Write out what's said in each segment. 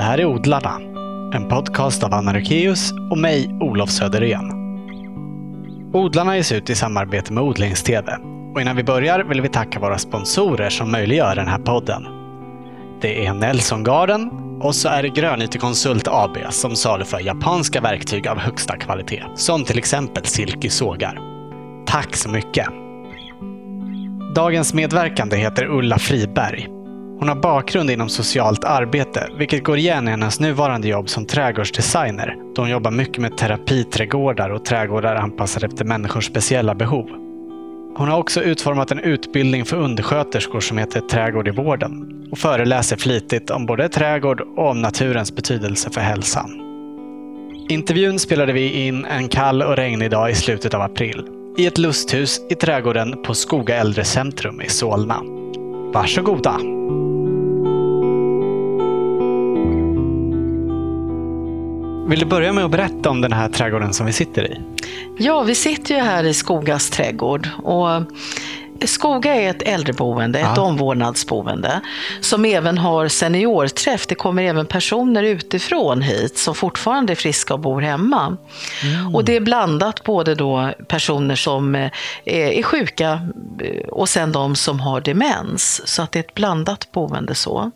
Det här är Odlarna, en podcast av Anna Rukeus och mig, Olof Söderén. Odlarna ges ut i samarbete med Odlingstv. Och innan vi börjar vill vi tacka våra sponsorer som möjliggör den här podden. Det är Nelson Garden och så är det Grönyte Konsult AB som saluför japanska verktyg av högsta kvalitet, som till exempel silkessågar. Tack så mycket! Dagens medverkande heter Ulla Friberg. Hon har bakgrund inom socialt arbete, vilket går igen i hennes nuvarande jobb som trädgårdsdesigner, då hon jobbar mycket med terapiträdgårdar och trädgårdar anpassade efter människors speciella behov. Hon har också utformat en utbildning för undersköterskor som heter Trädgård i vården och föreläser flitigt om både trädgård och om naturens betydelse för hälsan. Intervjun spelade vi in en kall och regnig dag i slutet av april i ett lusthus i trädgården på Skoga äldrecentrum i Solna. Varsågoda! Vill du börja med att berätta om den här trädgården som vi sitter i? Ja, vi sitter ju här i Skogas trädgård. Och Skoga är ett äldreboende, ett Ja. omvårdnadsboende, som även har seniorträff. Det kommer även personer utifrån hit som fortfarande är friska och bor hemma. Och det är blandat både då personer som eh, är sjuka eh, och sen de som har demens. Så att det är ett blandat boende så.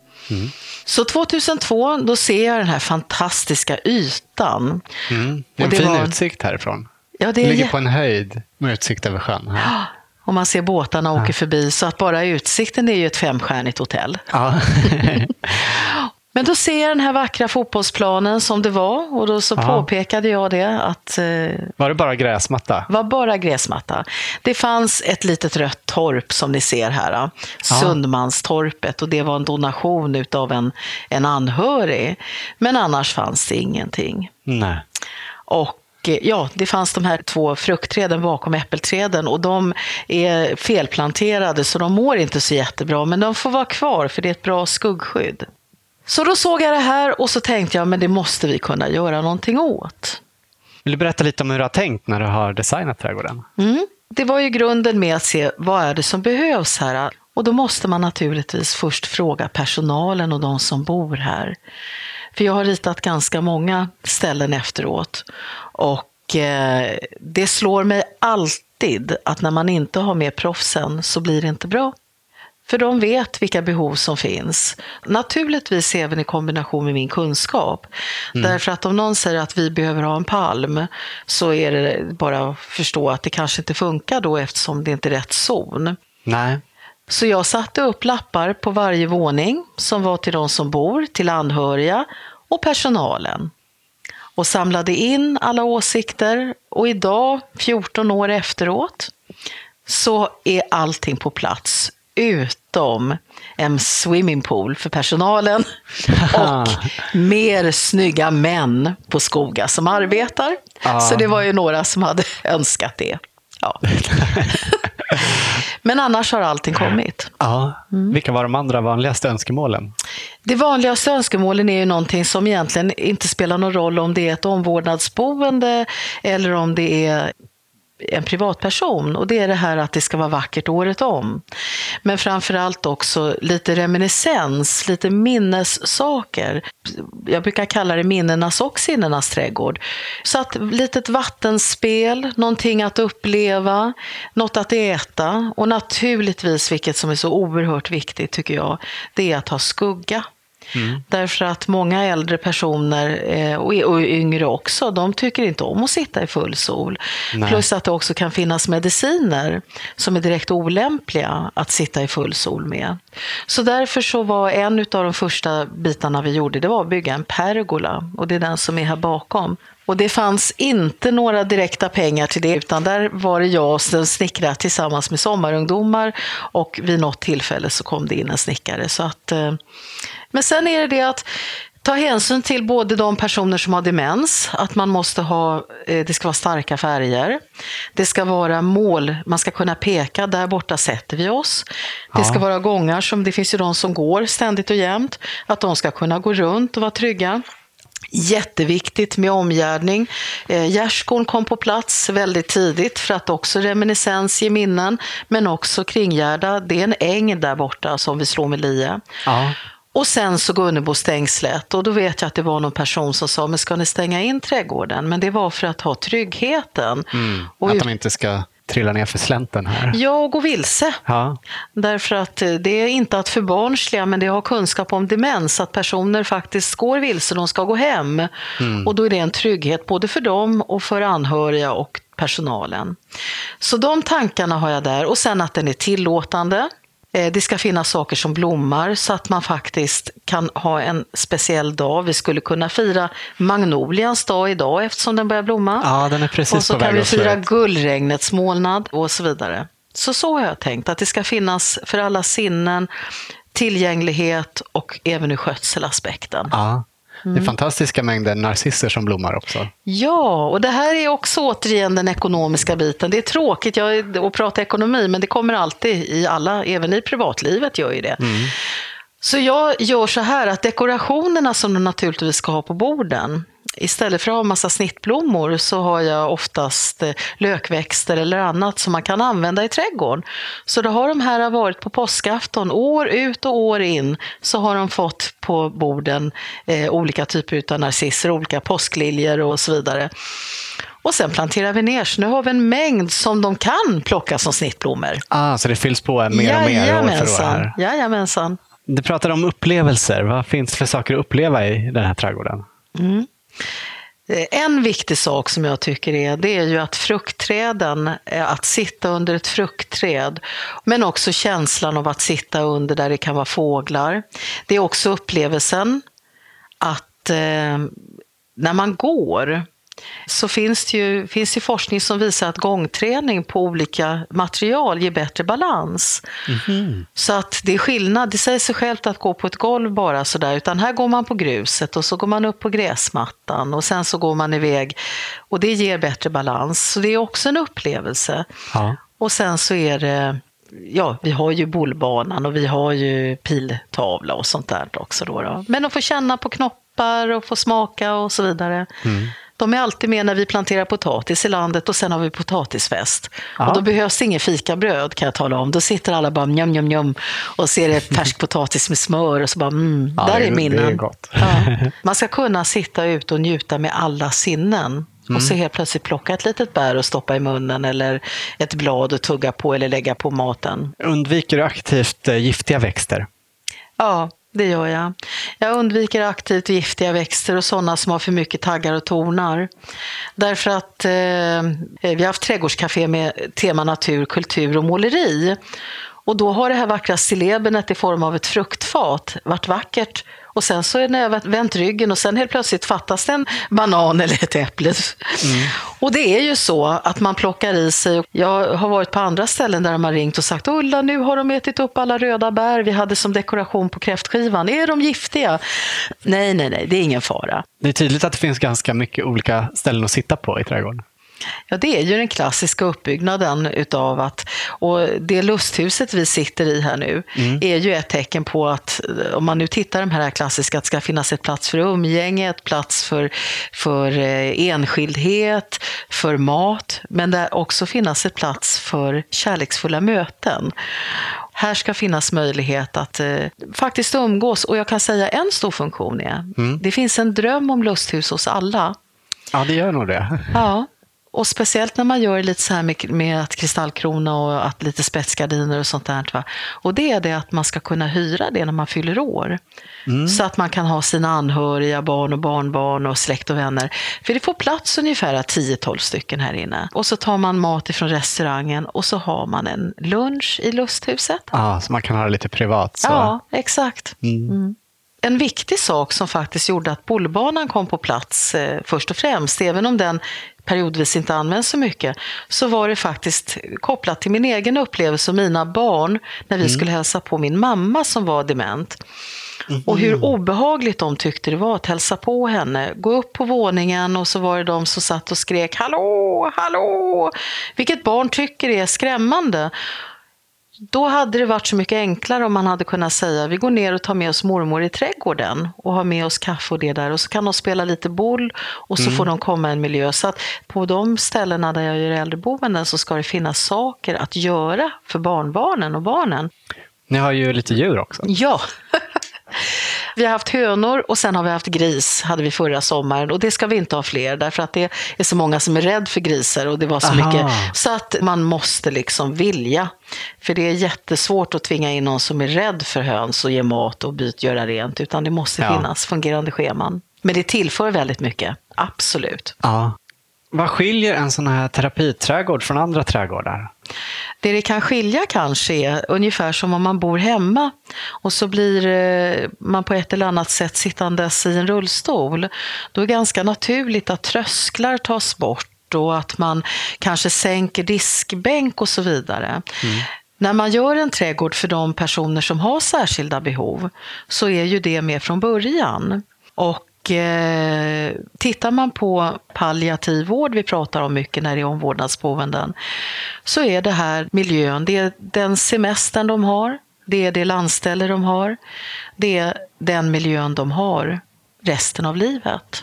Så 2002, då ser jag den här fantastiska ytan. Mm. Det är en Och det fin var- utsikt härifrån. Ja, Det är ligger på en höjd med utsikt över sjön. Här. Och man ser båtarna åker förbi, så att bara utsikten är ju ett femstjärnigt hotell. Ja. Men då ser jag den här vackra fotbollsplanen som det var och då så Ja. påpekade jag det att eh, Var det bara gräsmatta? var bara gräsmatta. Det fanns ett litet rött torp som ni ser här, Ja. Sundmanstorpet och det var en donation utav en, en anhörig. Men annars fanns det ingenting. Nej. Och eh, ja, det fanns de här två fruktträden bakom äppelträden och de är felplanterade så de mår inte så jättebra men de får vara kvar för det är ett bra skuggskydd. Så då såg jag det här och så tänkte jag men det måste vi kunna göra någonting åt. Vill du berätta lite om hur du har tänkt när du har designat trädgården? Mm. Det var ju grunden med att se vad är det som behövs här. Och då måste man naturligtvis först fråga personalen och de som bor här. För jag har ritat ganska många ställen efteråt. Och eh, det slår mig alltid att när man inte har med proffsen så blir det inte bra. För de vet vilka behov som finns. Naturligtvis även i kombination med min kunskap. Därför att om någon säger att vi behöver ha en palm så är det bara att förstå att det kanske inte funkar då eftersom det inte är rätt zon. Nej. Så jag satte upp lappar på varje våning som var till de som bor, till anhöriga och personalen. Och samlade in alla åsikter och idag, 14 år efteråt, så är allting på plats utom en swimmingpool för personalen och mer snygga män på Skoga som arbetar. Ah. Så det var ju några som hade önskat det. Ja. Men annars har allting kommit. Ja. Vilka var de andra vanligaste önskemålen? Det vanligaste önskemålen är ju någonting som egentligen inte spelar någon roll om det är ett omvårdnadsboende eller om det är en privatperson. Och det är det här att det ska vara vackert året om. Men framförallt också lite reminiscens, lite minnessaker. Jag brukar kalla det minnenas och sinnenas trädgård. Så att litet vattenspel, någonting att uppleva, något att äta och naturligtvis, vilket som är så oerhört viktigt tycker jag, det är att ha skugga. Därför att många äldre personer, eh, och och yngre också, de tycker inte om att sitta i full sol. Nej. Plus att det också kan finnas mediciner som är direkt olämpliga att sitta i full sol med. Så därför så var en av de första bitarna vi gjorde, det var att bygga en pergola. Och det är den som är här bakom. Och det fanns inte några direkta pengar till det, utan där var det jag som snickrade tillsammans med sommarungdomar och vid något tillfälle så kom det in en snickare. Så att, eh, men sen är det det att ta hänsyn till både de personer som har demens, att man måste ha, eh, det ska vara starka färger. Det ska vara mål, man ska kunna peka, där borta sätter vi oss. Det ska vara gångar som, det finns ju de som går ständigt och jämt, att de ska kunna gå runt och vara trygga. Jätteviktigt med omgärdning. Eh, gärdsgården kom på plats väldigt tidigt för att också reminiscens ge minnen, men också kringgärda. Det är en äng där borta som vi slår med lie. Ja. Och sen så Gunnebostängslet och då vet jag att det var någon person som sa, men ska ni stänga in trädgården? Men det var för att ha tryggheten. Mm, Och att de inte ska trilla ner för slänten här. Ja, och gå vilse. Ja. Därför att eh, det är inte att förbarnsliga, men det har kunskap om demens, att personer faktiskt går vilse, de ska gå hem. Och då är det en trygghet både för dem och för anhöriga och personalen. Så de tankarna har jag där. Och sen att den är tillåtande. Eh, Det ska finnas saker som blommar så att man faktiskt kan ha en speciell dag. Vi skulle kunna fira magnolians dag idag eftersom den börjar blomma. ja, den är precis Och så på kan väg vi fira gullregnets molnad och så vidare. Så så har jag tänkt, att det ska finnas för alla sinnen, tillgänglighet och även ur skötselaspekten. Ja. Det Mm. är fantastiska mängder narcisser som blommar också. Ja, och det här är också återigen den ekonomiska biten. Det är tråkigt jag, att prata ekonomi, men det kommer alltid i alla, även i privatlivet gör ju det. Så jag gör så här att dekorationerna som de naturligtvis ska ha på borden, istället för att ha massa snittblommor så har jag oftast eh, lökväxter eller annat som man kan använda i trädgården. Så då har de här varit på påskafton, år ut och år in, så har de fått på borden eh, olika typer av narcisser, olika påskliljor och så vidare. Och sen planterar vi ner, så nu har vi en mängd som de kan plocka som snittblommor. Ah, så det fylls på mer och mer år för år Jajamensan. här. Jajamensan. Du pratade om upplevelser. Vad finns det för saker att uppleva i den här trädgården? Eh, Eh, en viktig sak som jag tycker är, det är ju att fruktträden, eh, att sitta under ett fruktträd, men också känslan av att sitta under där det kan vara fåglar. Det är också upplevelsen att eh, när man går så finns det ju finns det forskning som visar att gångträning på olika material ger bättre balans. Så att det är skillnad. Det säger sig självt att gå på ett golv bara sådär, utan här går man på gruset och så går man upp på gräsmattan och sen så går man iväg och det ger bättre balans. Så det är också en upplevelse. Ja. Och sen så är det, ja, vi har ju bollbanan och vi har ju piltavla och sånt där också. Då, då. Men att få känna på knoppar och få smaka och så vidare. De är alltid med när vi planterar potatis i landet och sen har vi potatisfest. Ja. Och då behövs det ingen fikabröd kan jag tala om. Då sitter alla bara njam, njam, njam och ser det färsk potatis med smör och så bara mm, Ja, där det är- minnen. det är gott. Ja. Man ska kunna sitta ute och njuta med alla sinnen. Och så helt plötsligt plocka ett litet bär och stoppa i munnen eller ett blad och tugga på eller lägga på maten. Undviker du aktivt eh, giftiga växter? Ja, det gör jag. Jag undviker aktivt giftiga växter och sådana som har för mycket taggar och tornar. Därför att eh, vi har haft trädgårdscafé med tema natur, kultur och måleri. Och då har det här vackra stillebenet i form av ett fruktfat varit vackert. Och sen så är när jag vänt ryggen och sen helt plötsligt fattas det en banan eller ett äpple. Och det är ju så att man plockar i sig. Jag har varit på andra ställen där de har ringt och sagt Ulla, nu har de ätit upp alla röda bär vi hade som dekoration på kräftskivan. Är de giftiga? Nej, nej, nej, det är ingen fara. Det är tydligt att det finns ganska mycket olika ställen att sitta på i trädgården. Ja, det är ju den klassiska uppbyggnaden utav att, och det lusthuset vi sitter i här nu är ju ett tecken på att, eh, om man nu tittar de här klassiska, att det ska finnas ett plats för umgänge, ett plats för, för eh, enskildhet, för mat, men det också finnas ett plats för kärleksfulla möten. Här ska finnas möjlighet att eh, faktiskt umgås och jag kan säga en stor funktion är, det finns en dröm om lusthus hos alla. Ja, det gör nog det. Ja, och speciellt när man gör lite så här med, med att kristallkrona och att lite spetsgardiner och sånt där. Va? Och det är det att man ska kunna hyra det när man fyller år. Så att man kan ha sina anhöriga, barn och barnbarn och släkt och vänner. För det får plats ungefär 10-12 stycken här inne. Och så tar man mat ifrån restaurangen och så har man en lunch i lusthuset. Ja, så man kan ha det lite privat. Så. Ja, exakt. Mm. En viktig sak som faktiskt gjorde att bollbanan kom på plats eh, först och främst, även om den periodvis inte används så mycket, så var det faktiskt kopplat till min egen upplevelse och mina barn när vi skulle hälsa på min mamma som var dement. Och hur obehagligt de tyckte det var att hälsa på henne. Gå upp på våningen och så var det de som satt och skrek ”Hallå, hallå!” Vilket barn tycker är skrämmande. Då hade det varit så mycket enklare om man hade kunnat säga vi går ner och tar med oss mormor i trädgården och har med oss kaffe och det där och så kan de spela lite boll och så får de komma i en miljö. Så att på de ställena där jag gör äldreboenden så ska det finnas saker att göra för barnbarnen och barnen. Ni har ju lite djur också. Ja. Vi har haft hönor och sen har vi haft gris, hade vi förra sommaren. Och det ska vi inte ha fler, därför att det är så många som är rädd för grisar och det var så Aha. mycket. Så att man måste liksom vilja. För det är jättesvårt att tvinga in någon som är rädd för höns och ge mat och byt, göra rent, utan det måste Ja. finnas fungerande scheman. Men det tillför väldigt mycket, absolut. Ja. Vad skiljer en sån här terapiträdgård från andra trädgårdar? Det det kan skilja kanske är ungefär som om man bor hemma och så blir eh, man på ett eller annat sätt sittandes i en rullstol. Då är det ganska naturligt att trösklar tas bort och att man kanske sänker diskbänk och så vidare. När man gör en trädgård för de personer som har särskilda behov så är ju det med från början. Och eh, tittar man på palliativ vård, vi pratar om mycket när det är omvårdnadsboenden, så är det här miljön, det är den semestern de har, det är det landställe de har, det är den miljön de har resten av livet.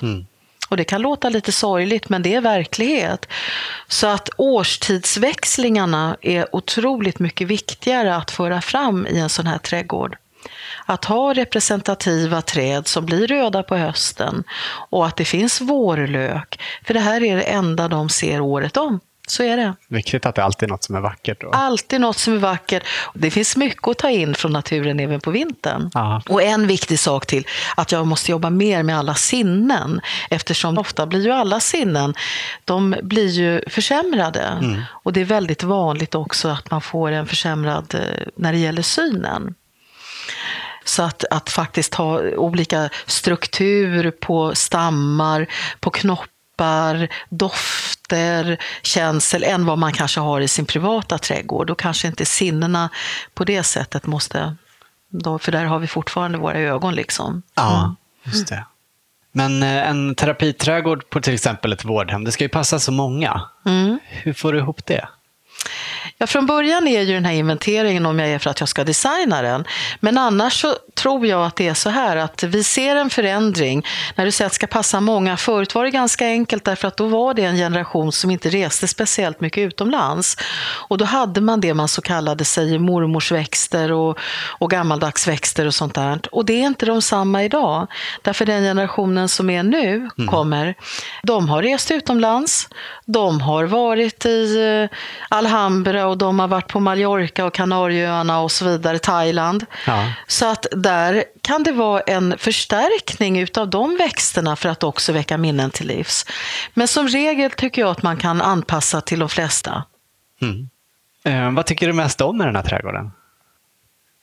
Och det kan låta lite sorgligt, men det är verklighet. Så att årstidsväxlingarna är otroligt mycket viktigare att föra fram i en sån här trädgård. Att ha representativa träd som blir röda på hösten och att det finns vårlök. För det här är det enda de ser året om. Så är det. Viktigt att det alltid är något som är vackert. Då. Alltid något som är vackert. Det finns mycket att ta in från naturen även på vintern. Ja. Och en viktig sak till, att jag måste jobba mer med alla sinnen. Eftersom ofta blir ju alla sinnen, de blir ju försämrade. Och det är väldigt vanligt också att man får en försämrad eh, när det gäller synen. Så att, att faktiskt ha olika struktur på stammar, på knoppar, dofter, känsel än vad man kanske har i sin privata trädgård. Då kanske inte sinnena på det sättet måste... Då, för där har vi fortfarande våra ögon. liksom. Ja, just det. Men eh, en terapiträdgård på till exempel ett vårdhem, det ska ju passa så många. Hur får du ihop det? Ja, från början är ju den här inventeringen om jag är för att jag ska designa den. Men annars så tror jag att det är så här att vi ser en förändring. När du säger att det ska passa många. Förut var det ganska enkelt därför att då var det en generation som inte reste speciellt mycket utomlands. Och då hade man det man så kallade sig mormorsväxter och, och gammaldagsväxter och sånt där. Och det är inte de samma idag. Därför den generationen som är nu kommer, de har rest utomlands. De har varit i eh, Alhambra och de har varit på Mallorca och Kanarieöarna och så vidare, Thailand. Ja. Så att där kan det vara en förstärkning utav de växterna för att också väcka minnen till livs. Men som regel tycker jag att man kan anpassa till de flesta. Eh, vad tycker du mest om med den här trädgården?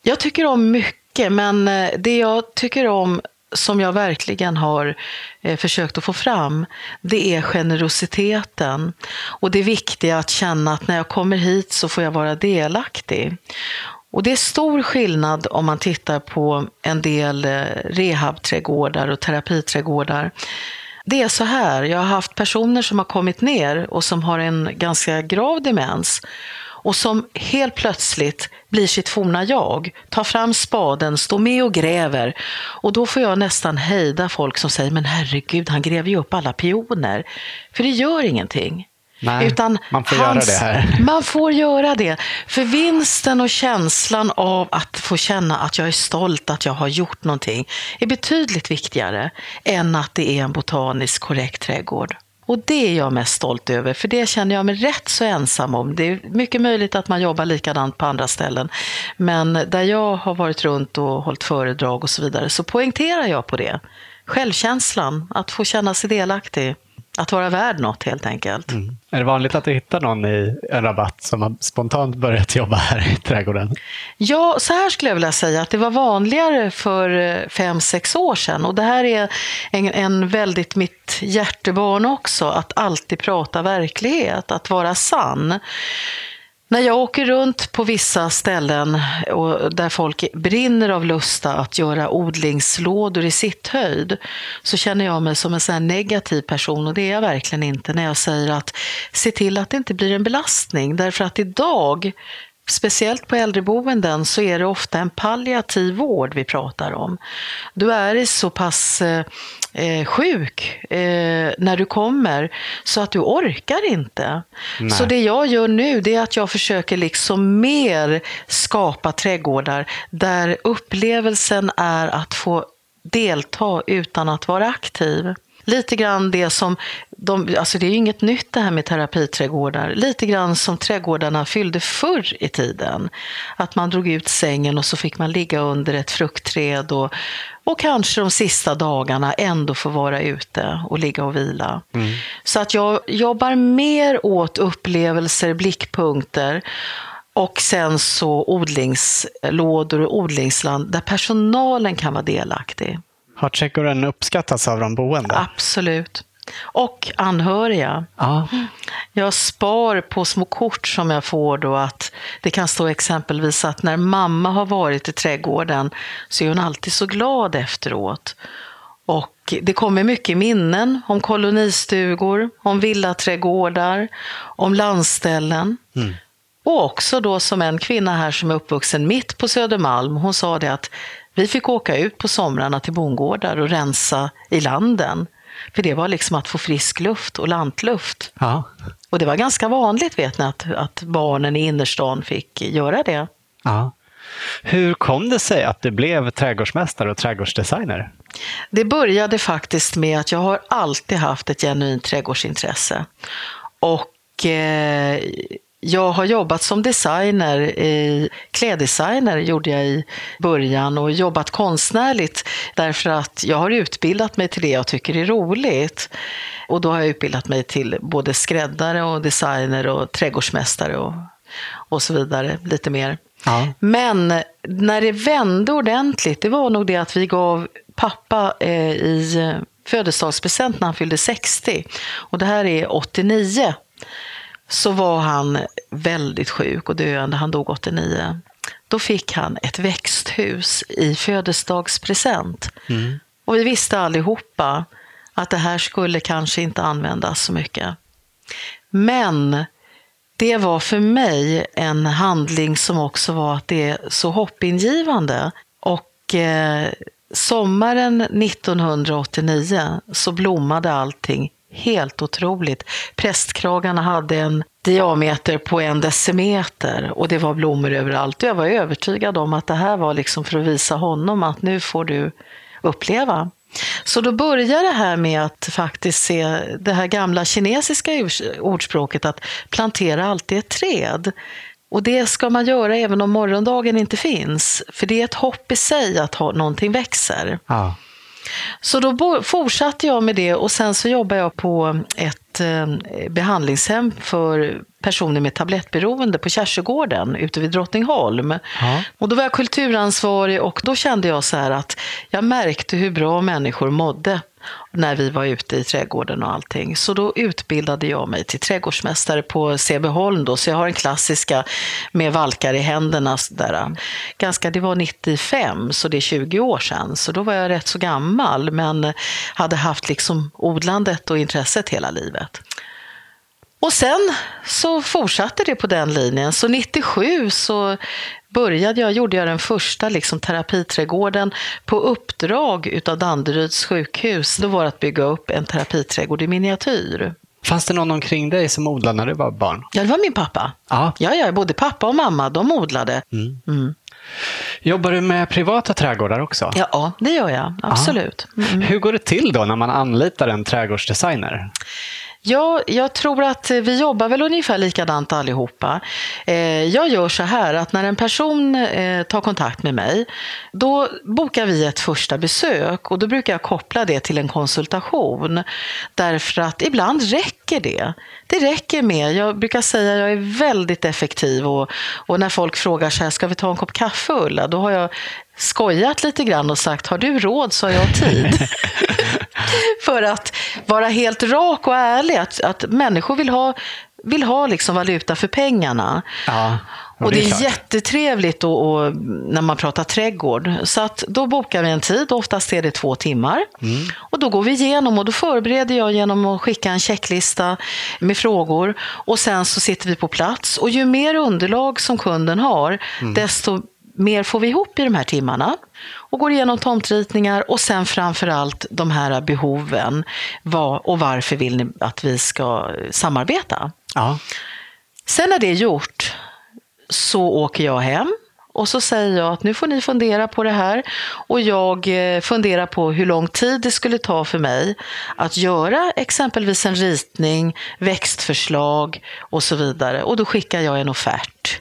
Jag tycker om mycket, men eh, det jag tycker om som jag verkligen har eh, försökt att få fram, det är generositeten. Och det viktiga att känna att när jag kommer hit så får jag vara delaktig. Och det är stor skillnad om man tittar på en del eh, rehabträdgårdar och terapiträdgårdar. Det är så här, jag har haft personer som har kommit ner och som har en ganska grav demens och som helt plötsligt blir sitt forna jag, tar fram spaden, står med och gräver. Och då får jag nästan hejda folk som säger, men herregud, han gräver ju upp alla pioner. För det gör ingenting. Nej, man får göra det här. Man får göra det. För vinsten och känslan av att få känna att jag är stolt att jag har gjort någonting är betydligt viktigare än att det är en botaniskt korrekt trädgård. Och det är jag mest stolt över, för det känner jag mig rätt så ensam om. Det är mycket möjligt att man jobbar likadant på andra ställen. Men där jag har varit runt och hållit föredrag och så vidare så poängterar jag på det. Självkänslan, att få känna sig delaktig. Att vara värd något helt enkelt. Är det vanligt att du hittar någon i en rabatt som har spontant börjat jobba här i trädgården? Ja, så här skulle jag vilja säga att det var vanligare för eh, fem, sex år sedan. Och det här är en, en väldigt mitt hjärtebarn också, att alltid prata verklighet, att vara sann. När jag åker runt på vissa ställen och där folk brinner av lusta att göra odlingslådor i sitt höjd så känner jag mig som en sån här negativ person och det är jag verkligen inte när jag säger att se till att det inte blir en belastning. Därför att idag Speciellt på äldreboenden så är det ofta en palliativ vård vi pratar om. Du är i så pass eh, eh, sjuk eh, när du kommer så att du orkar inte. Nej. Så det jag gör nu det är att jag försöker liksom mer skapa trädgårdar där upplevelsen är att få delta utan att vara aktiv. Lite grann det som, de, alltså det är ju inget nytt det här med terapiträdgårdar, lite grann som trädgårdarna fyllde förr i tiden. Att man drog ut sängen och så fick man ligga under ett fruktträd och, och kanske de sista dagarna ändå få vara ute och ligga och vila. Mm. Så att jag jobbar mer åt upplevelser, blickpunkter och sen så odlingslådor och odlingsland där personalen kan vara delaktig. Har trädgården uppskattats av de boende? Absolut. Och anhöriga. Ja. Jag spar på små kort som jag får då att det kan stå exempelvis att när mamma har varit i trädgården så är hon alltid så glad efteråt. Och det kommer mycket minnen om kolonistugor, om villaträdgårdar, om landställen. Mm. Och också då som en kvinna här som är uppvuxen mitt på Södermalm, hon sa det att vi fick åka ut på somrarna till bondgårdar och rensa i landen. För det var liksom att få frisk luft och lantluft. Ja. Och det var ganska vanligt vet ni att, att barnen i innerstan fick göra det. Ja. Hur kom det sig att du blev trädgårdsmästare och trädgårdsdesigner? Det började faktiskt med att jag har alltid haft ett genuint trädgårdsintresse. Och eh, jag har jobbat som designer, i, kläddesigner gjorde jag i början och jobbat konstnärligt därför att jag har utbildat mig till det jag tycker är roligt. Och då har jag utbildat mig till både skräddare och designer och trädgårdsmästare och, och så vidare, lite mer. Ja. Men när det vände ordentligt, det var nog det att vi gav pappa eh, i födelsedagspresent när han fyllde 60. Och det här är 89 så var han väldigt sjuk och döende. Han dog 89. Då fick han ett växthus i födelsedagspresent. Mm. Och vi visste allihopa att det här skulle kanske inte användas så mycket. Men det var för mig en handling som också var att det är så hoppingivande. Och eh, sommaren 1989 så blommade allting Helt otroligt. Prästkragarna hade en diameter på en decimeter och det var blommor överallt. Jag var övertygad om att det här var liksom för att visa honom att nu får du uppleva. Så då börjar det här med att faktiskt se det här gamla kinesiska ordspråket att plantera alltid ett träd. Och det ska man göra även om morgondagen inte finns. För det är ett hopp i sig att någonting växer. Ja. Så då fortsatte jag med det och sen så jobbade jag på ett eh, behandlingshem för personer med tablettberoende på Kärsögården ute vid Drottningholm. Ja. Och då var jag kulturansvarig och då kände jag så här att jag märkte hur bra människor mådde när vi var ute i trädgården och allting. Så då utbildade jag mig till trädgårdsmästare på Sebeholm då, så jag har den klassiska med valkar i händerna. Sådär. Ganska, det var 95, så det är 20 år sedan, så då var jag rätt så gammal, men hade haft liksom odlandet och intresset hela livet. Och sen så fortsatte det på den linjen. Så 97 så började jag, gjorde jag den första liksom, terapiträdgården på uppdrag utav Danderyds sjukhus. Då var det att bygga upp en terapiträdgård i miniatyr. Fanns det någon omkring dig som odlade när du var barn? Ja, det var min pappa. Ja, ja, ja både pappa och mamma, de odlade. Mm. Mm. Jobbar du med privata trädgårdar också? Ja, det gör jag. Absolut. Mm. Hur går det till då när man anlitar en trädgårdsdesigner? Ja, jag tror att vi jobbar väl ungefär likadant allihopa. Eh, jag gör så här att när en person eh, tar kontakt med mig, då bokar vi ett första besök och då brukar jag koppla det till en konsultation. Därför att ibland räcker det. Det räcker med, jag brukar säga att jag är väldigt effektiv och, och när folk frågar så här, ska vi ta en kopp kaffe Ulla? Då har jag skojat lite grann och sagt, har du råd så har jag tid. för att vara helt rak och ärlig, att, att människor vill ha, vill ha liksom valuta för pengarna. Ja. Och det är, är jättetrevligt och, och, när man pratar trädgård. Så att då bokar vi en tid, oftast är det två timmar. Mm. Och då går vi igenom och då förbereder jag genom att skicka en checklista med frågor. Och sen så sitter vi på plats. Och ju mer underlag som kunden har, mm. desto mer får vi ihop i de här timmarna och går igenom tomtritningar och sen framförallt de här behoven. Vad och varför vill ni att vi ska samarbeta? Ja. Sen när det är gjort så åker jag hem och så säger jag att nu får ni fundera på det här och jag eh, funderar på hur lång tid det skulle ta för mig att göra exempelvis en ritning, växtförslag och så vidare. Och då skickar jag en offert.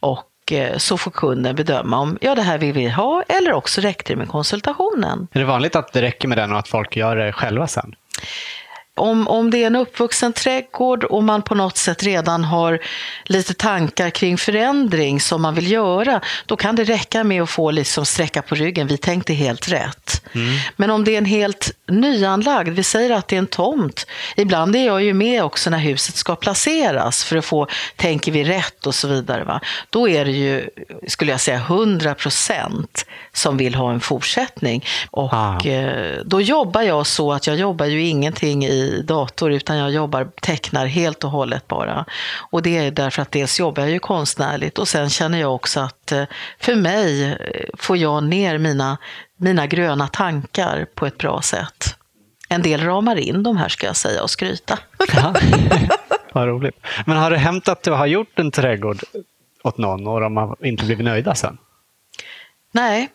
Och Eh, så får kunden bedöma om ja, det här vill vi ha eller också räcker det med konsultationen. Är det vanligt att det räcker med den och att folk gör det själva sen? Om, om det är en uppvuxen trädgård och man på något sätt redan har lite tankar kring förändring som man vill göra, då kan det räcka med att få liksom sträcka på ryggen, vi tänkte helt rätt. Mm. Men om det är en helt nyanlagd, vi säger att det är en tomt, ibland är jag ju med också när huset ska placeras för att få, tänker vi rätt och så vidare. Va? Då är det ju, skulle jag säga, 100 procent som vill ha en fortsättning. Och ah. Eh, då jobbar jag så att jag jobbar ju ingenting i dator utan jag jobbar, tecknar helt och hållet bara. Och det är därför att dels jobbar jag ju konstnärligt och sen känner jag också att eh, för mig eh, får jag ner mina, mina gröna tankar på ett bra sätt. En del ramar in de här ska jag säga och skryta. Ja. Vad roligt. Men har det hänt att du har gjort en trädgård åt någon och de har inte blivit nöjda sen? Nej,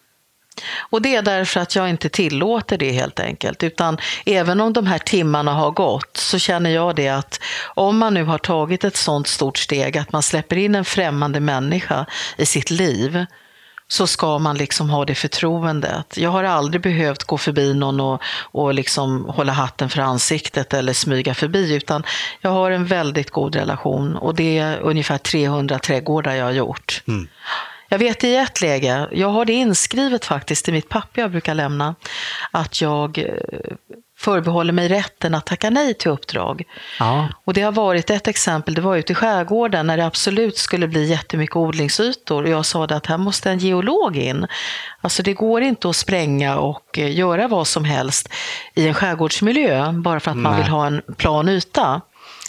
och det är därför att jag inte tillåter det helt enkelt. Utan även om de här timmarna har gått så känner jag det att om man nu har tagit ett sånt stort steg att man släpper in en främmande människa i sitt liv så ska man liksom ha det förtroendet. Jag har aldrig behövt gå förbi någon och, och liksom hålla hatten för ansiktet eller smyga förbi, utan jag har en väldigt god relation och det är ungefär 300 trädgårdar jag har gjort. Mm. Jag vet i ett läge, jag har det inskrivet faktiskt i mitt papper jag brukar lämna, att jag eh, förbehåller mig rätten att tacka nej till uppdrag. Ja. Och det har varit ett exempel, det var ute i skärgården när det absolut skulle bli jättemycket odlingsytor och jag sa att här måste en geolog in. Alltså det går inte att spränga och eh, göra vad som helst i en skärgårdsmiljö bara för att nej. man vill ha en plan yta.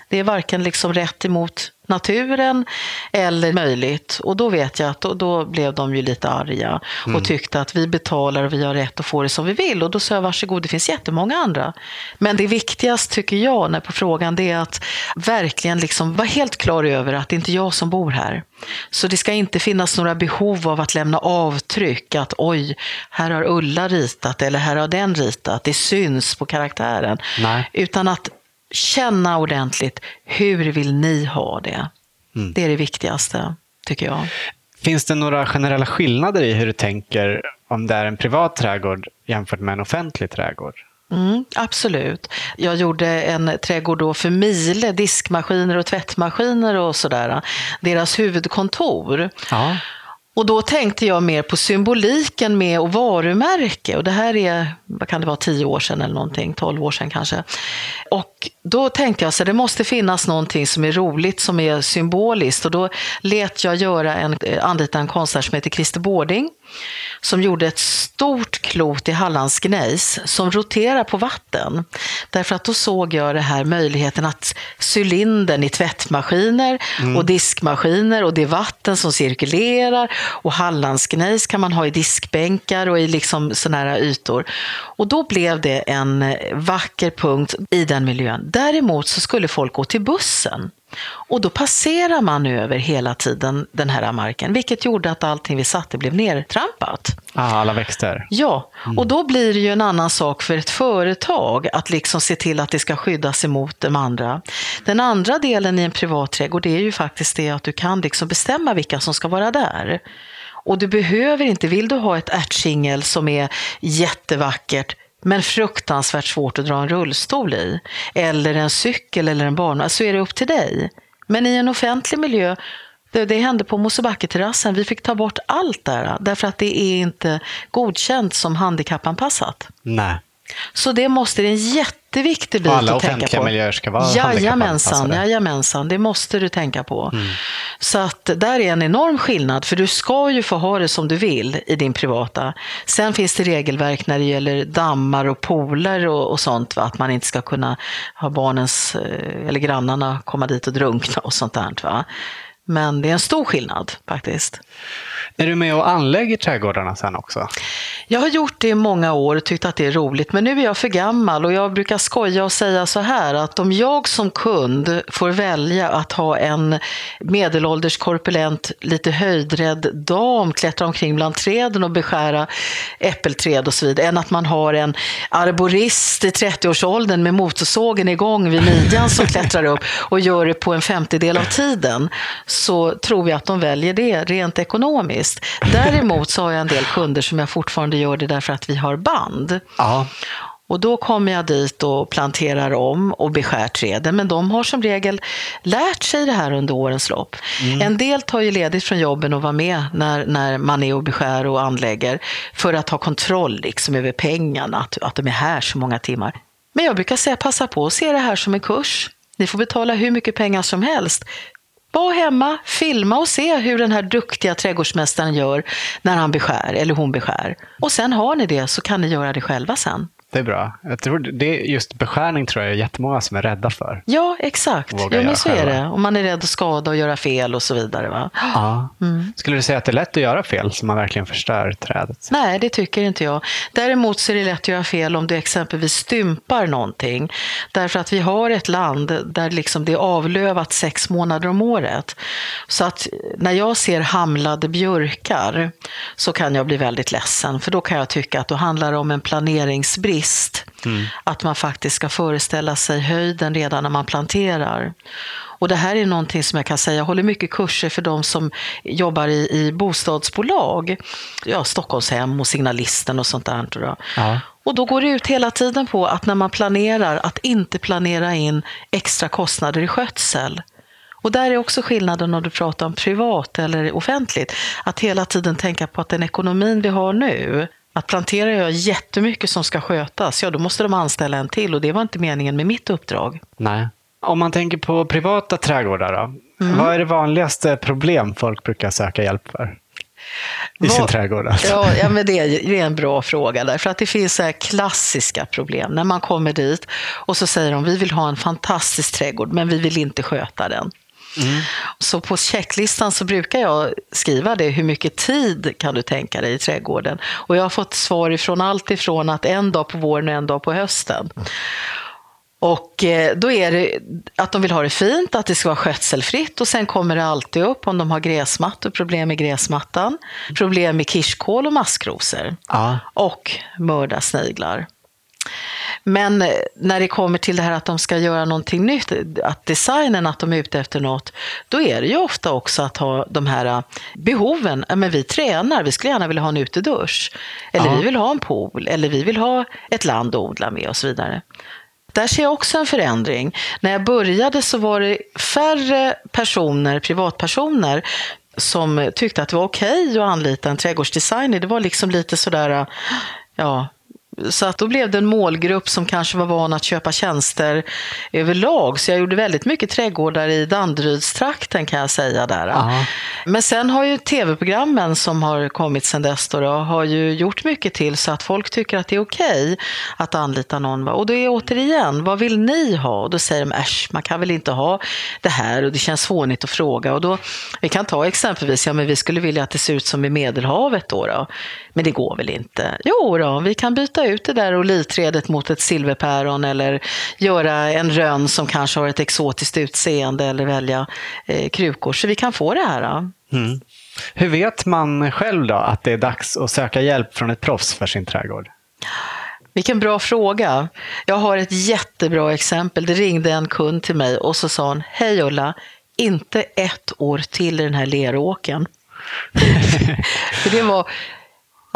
Det är varken liksom rätt emot naturen eller möjligt. Och då vet jag att då, då blev de ju lite arga och mm. tyckte att vi betalar och vi har rätt att få det som vi vill. Och då sa jag varsågod, det finns jättemånga andra. Men det viktigaste tycker jag när på frågan det är att verkligen liksom vara helt klar över att det inte är jag som bor här. Så det ska inte finnas några behov av att lämna avtryck, att oj, här har Ulla ritat eller här har den ritat, det syns på karaktären. Nej. Utan att känna ordentligt, hur vill ni ha det? Mm. Det är det viktigaste, tycker jag. Finns det några generella skillnader i hur du tänker om det är en privat trädgård jämfört med en offentlig trädgård? Mm, absolut. Jag gjorde en trädgård då för Miele, diskmaskiner och tvättmaskiner och sådär. Deras huvudkontor. Ja. Och då tänkte jag mer på symboliken med och varumärke. Och det här är, vad kan det vara, tio år sedan eller någonting, tolv år sedan kanske. Och då tänkte jag så det måste finnas någonting som är roligt, som är symboliskt. Och då lät jag göra en, eh, anlita en konstnär som heter Christer Bårding som gjorde ett stort klot i Hallandsgnejs som roterar på vatten. Därför att då såg jag det här möjligheten att cylindern i tvättmaskiner mm. och diskmaskiner och det är vatten som cirkulerar och Hallandsgnejs kan man ha i diskbänkar och i liksom sådana här ytor. Och då blev det en vacker punkt i den miljön. Däremot så skulle folk gå till bussen. Och då passerar man över hela tiden den här marken, vilket gjorde att allting vi satte blev nertrampat. Ah, alla växter? Ja, mm. och då blir det ju en annan sak för ett företag att liksom se till att det ska skyddas emot de andra. Den andra delen i en privat trädgård är ju faktiskt det att du kan liksom bestämma vilka som ska vara där. Och du behöver inte, vill du ha ett ärtsingel som är jättevackert, men fruktansvärt svårt att dra en rullstol i, eller en cykel eller en barnvagn, så är det upp till dig. Men i en offentlig miljö, det, det hände på Mosebacke-terrassen, vi fick ta bort allt där, därför att det är inte godkänt som handikappanpassat. Nej. Så det måste, det är en jätteviktig bit att tänka på. Alla offentliga miljöer ska vara jajamensan, jajamensan, det måste du tänka på. Mm. Så att där är en enorm skillnad, för du ska ju få ha det som du vill i din privata. Sen finns det regelverk när det gäller dammar och pooler och, och sånt, va? att man inte ska kunna ha barnens eh, eller grannarna komma dit och drunkna och sånt där. Va? Men det är en stor skillnad faktiskt. Är du med och anlägger trädgårdarna sen också? Jag har gjort det i många år och tyckt att det är roligt, men nu är jag för gammal och jag brukar skoja och säga så här att om jag som kund får välja att ha en medelålders korpulent, lite höjdrädd dam klättra omkring bland träden och beskära äppelträd och så vidare, än att man har en arborist i 30-årsåldern med motorsågen igång vid midjan som klättrar upp och gör det på en femtedel av tiden, så tror jag att de väljer det rent ekonomiskt. Däremot så har jag en del kunder som jag fortfarande gör det därför att vi har band. Ja. Och då kommer jag dit och planterar om och beskär träden. Men de har som regel lärt sig det här under årens lopp. Mm. En del tar ju ledigt från jobben och var med när, när man är och beskär och anlägger för att ha kontroll liksom över pengarna, att, att de är här så många timmar. Men jag brukar säga passa på att se det här som en kurs. Ni får betala hur mycket pengar som helst. Var hemma, filma och se hur den här duktiga trädgårdsmästaren gör när han beskär eller hon beskär. Och sen har ni det så kan ni göra det själva sen. Det är bra. Jag tror det just beskärning tror jag är jättemånga som är rädda för. Ja, exakt. Jo, men så är det. Om man är rädd att skada och göra fel och så vidare. Va? Ja. Mm. Skulle du säga att det är lätt att göra fel så man verkligen förstör trädet? Nej, det tycker inte jag. Däremot så är det lätt att göra fel om du exempelvis stympar någonting. Därför att vi har ett land där liksom det är avlövat sex månader om året. Så att när jag ser hamlade björkar så kan jag bli väldigt ledsen. För då kan jag tycka att då handlar det om en planeringsbrist brist. Mm. Att man faktiskt ska föreställa sig höjden redan när man planterar. Och det här är någonting som jag kan säga, jag håller mycket kurser för de som jobbar i, i bostadsbolag. Ja, Stockholmshem och Signalisten och sånt där. Då. Ja. Och då går det ut hela tiden på att när man planerar, att inte planera in extra kostnader i skötsel. Och där är också skillnaden om du pratar om privat eller offentligt. Att hela tiden tänka på att den ekonomin vi har nu, att planterar jag jättemycket som ska skötas, ja då måste de anställa en till och det var inte meningen med mitt uppdrag. Nej. Om man tänker på privata trädgårdar då, mm. vad är det vanligaste problem folk brukar söka hjälp för? I sin trädgård alltså. ja, ja, men det är, det är en bra fråga därför att det finns så klassiska problem när man kommer dit och så säger de vi vill ha en fantastisk trädgård men vi vill inte sköta den. Mm. Så på checklistan så brukar jag skriva det, hur mycket tid kan du tänka dig i trädgården? Och jag har fått svar ifrån allt ifrån att en dag på våren och en dag på hösten. Och eh, då är det att de vill ha det fint, att det ska vara skötselfritt och sen kommer det alltid upp om de har gräsmattor, problem med gräsmattan, problem med kirskål och maskrosor ja. och mördarsniglar. Men eh, när det kommer till det här att de ska göra någonting nytt, att designen, att de är ute efter något, då är det ju ofta också att ha de här eh, behoven. Men vi tränar, vi skulle gärna vilja ha en utedusch. Eller ja. vi vill ha en pool, eller vi vill ha ett land att odla med och så vidare. Där ser jag också en förändring. När jag började så var det färre personer, privatpersoner, som tyckte att det var okej okay att anlita en trädgårdsdesigner. Det var liksom lite sådär, eh, ja, så att då blev det en målgrupp som kanske var van att köpa tjänster överlag. Så jag gjorde väldigt mycket trädgårdar i Danderydstrakten kan jag säga där. Aha. Men sen har ju tv-programmen som har kommit sen dess då, då, har ju gjort mycket till så att folk tycker att det är okej okay att anlita någon. Och då är återigen, vad vill ni ha? Och då säger de, äsch, man kan väl inte ha det här och det känns fånigt att fråga. Och då, vi kan ta exempelvis, ja men vi skulle vilja att det ser ut som i Medelhavet då. då. Men det går väl inte? Jo då, vi kan byta ut det där olivträdet mot ett silverpäron eller göra en rönn som kanske har ett exotiskt utseende eller välja eh, krukor. Så vi kan få det här. Mm. Hur vet man själv då att det är dags att söka hjälp från ett proffs för sin trädgård? Vilken bra fråga. Jag har ett jättebra exempel. Det ringde en kund till mig och så sa hon, hej Ulla, inte ett år till i den här leråken. för det var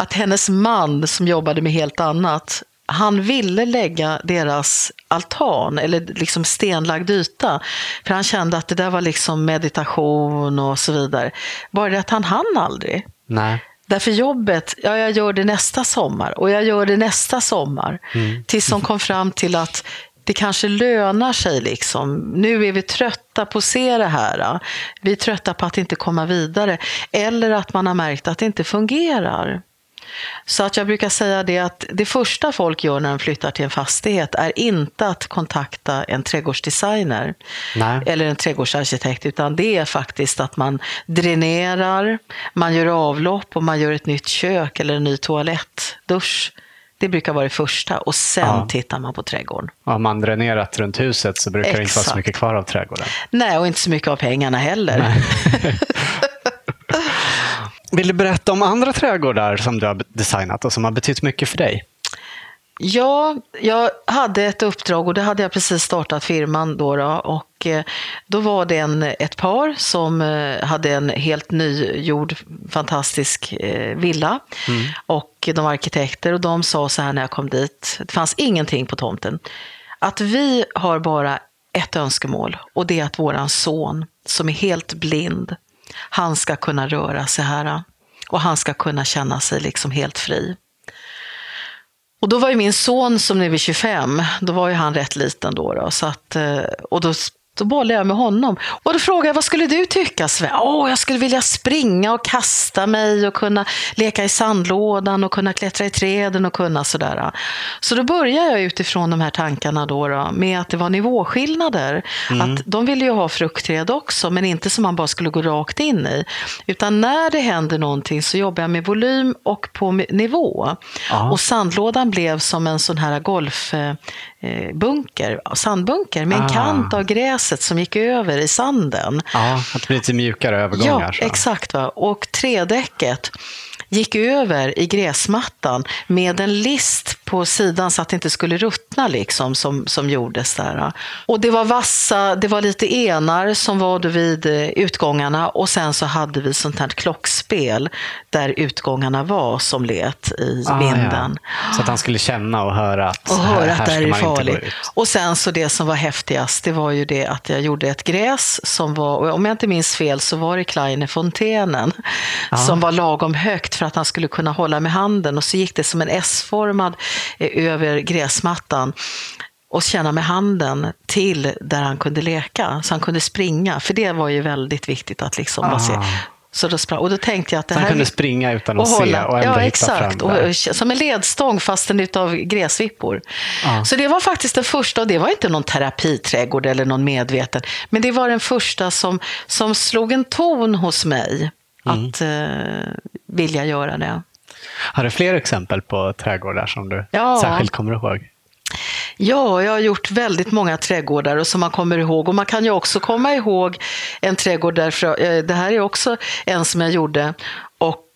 att hennes man som jobbade med helt annat, han ville lägga deras altan, eller liksom stenlagd yta. För han kände att det där var liksom meditation och så vidare. Bara det att han hann aldrig. Nej. Därför jobbet, ja jag gör det nästa sommar och jag gör det nästa sommar. Mm. Tills de kom fram till att det kanske lönar sig. Liksom. Nu är vi trötta på att se det här. Vi är trötta på att inte komma vidare. Eller att man har märkt att det inte fungerar. Så att jag brukar säga det att det första folk gör när de flyttar till en fastighet är inte att kontakta en trädgårdsdesigner Nej. eller en trädgårdsarkitekt, utan det är faktiskt att man dränerar, man gör avlopp och man gör ett nytt kök eller en ny toalett, dusch. Det brukar vara det första och sen Ja. tittar man på trädgården. Har man dränerat runt huset så brukar det inte vara så Exakt. mycket kvar av trädgården. Nej, och inte så mycket av pengarna heller. Vill du berätta om andra trädgårdar som du har designat och som har betytt mycket för dig? Ja, jag hade ett uppdrag och det hade jag precis startat firman då. då och eh, då var det en, ett par som eh, hade en helt nygjord fantastisk eh, villa. Och de var arkitekter och de sa så här när jag kom dit, det fanns ingenting på tomten, att vi har bara ett önskemål och det är att våran son som är helt blind, han ska kunna röra sig här och han ska kunna känna sig liksom helt fri. Och då var ju min son som nu är 25, då var ju han rätt liten då. då så att, eh, och då, då bollade jag med honom. Och då frågade jag, vad skulle du tycka Sven? Åh, jag skulle vilja springa och kasta mig och kunna leka i sandlådan och kunna klättra i träden och kunna sådär. Så då började jag utifrån de här tankarna då, då med att det var nivåskillnader. Att de ville ju ha fruktträd också, men inte som man bara skulle gå rakt in i. Utan när det händer någonting så jobbar jag med volym och på nivå. Ja. Och sandlådan blev som en sån här golfbunker, sandbunker med en Ah. kant av gräset som gick över i sanden. Ja, att det blir lite mjukare övergångar. Ja, så. exakt. Va? Och trädäcket gick över i gräsmattan med en list på sidan så att det inte skulle ruttna liksom som, som gjordes där. Och det var vassa, det var lite enar som var vid eh, utgångarna och sen så hade vi sånt här klockspel där utgångarna var som let i Ah, vinden. ja. Så att han skulle känna och höra att Och höra här, att det här är farligt. Och sen så det som var häftigast, det var ju det att jag gjorde ett gräs som var, om jag inte minns fel så var det Kleine fontänen som var lagom högt för att han skulle kunna hålla med handen och så gick det som en S-formad eh, över gräsmattan och känna med handen till där han kunde leka, så han kunde springa. För det var ju väldigt viktigt att liksom bara se. Ah. Så då, sprang, och då tänkte jag att det Så han här... kunde springa utan att se och ändå ja, hitta exakt. fram där. Och, som en ledstång fast den utav gräsvippor. Ja. Så det var faktiskt den första, och det var inte någon terapiträdgård eller någon medveten, men det var den första som, som slog en ton hos mig Mm. att eh, vilja göra det. Har du fler exempel på trädgårdar som du Ja. särskilt kommer ihåg? Ja, jag har gjort väldigt många trädgårdar och som man kommer ihåg. Och man kan ju också komma ihåg en trädgård därför, eh, det här är också en som jag gjorde.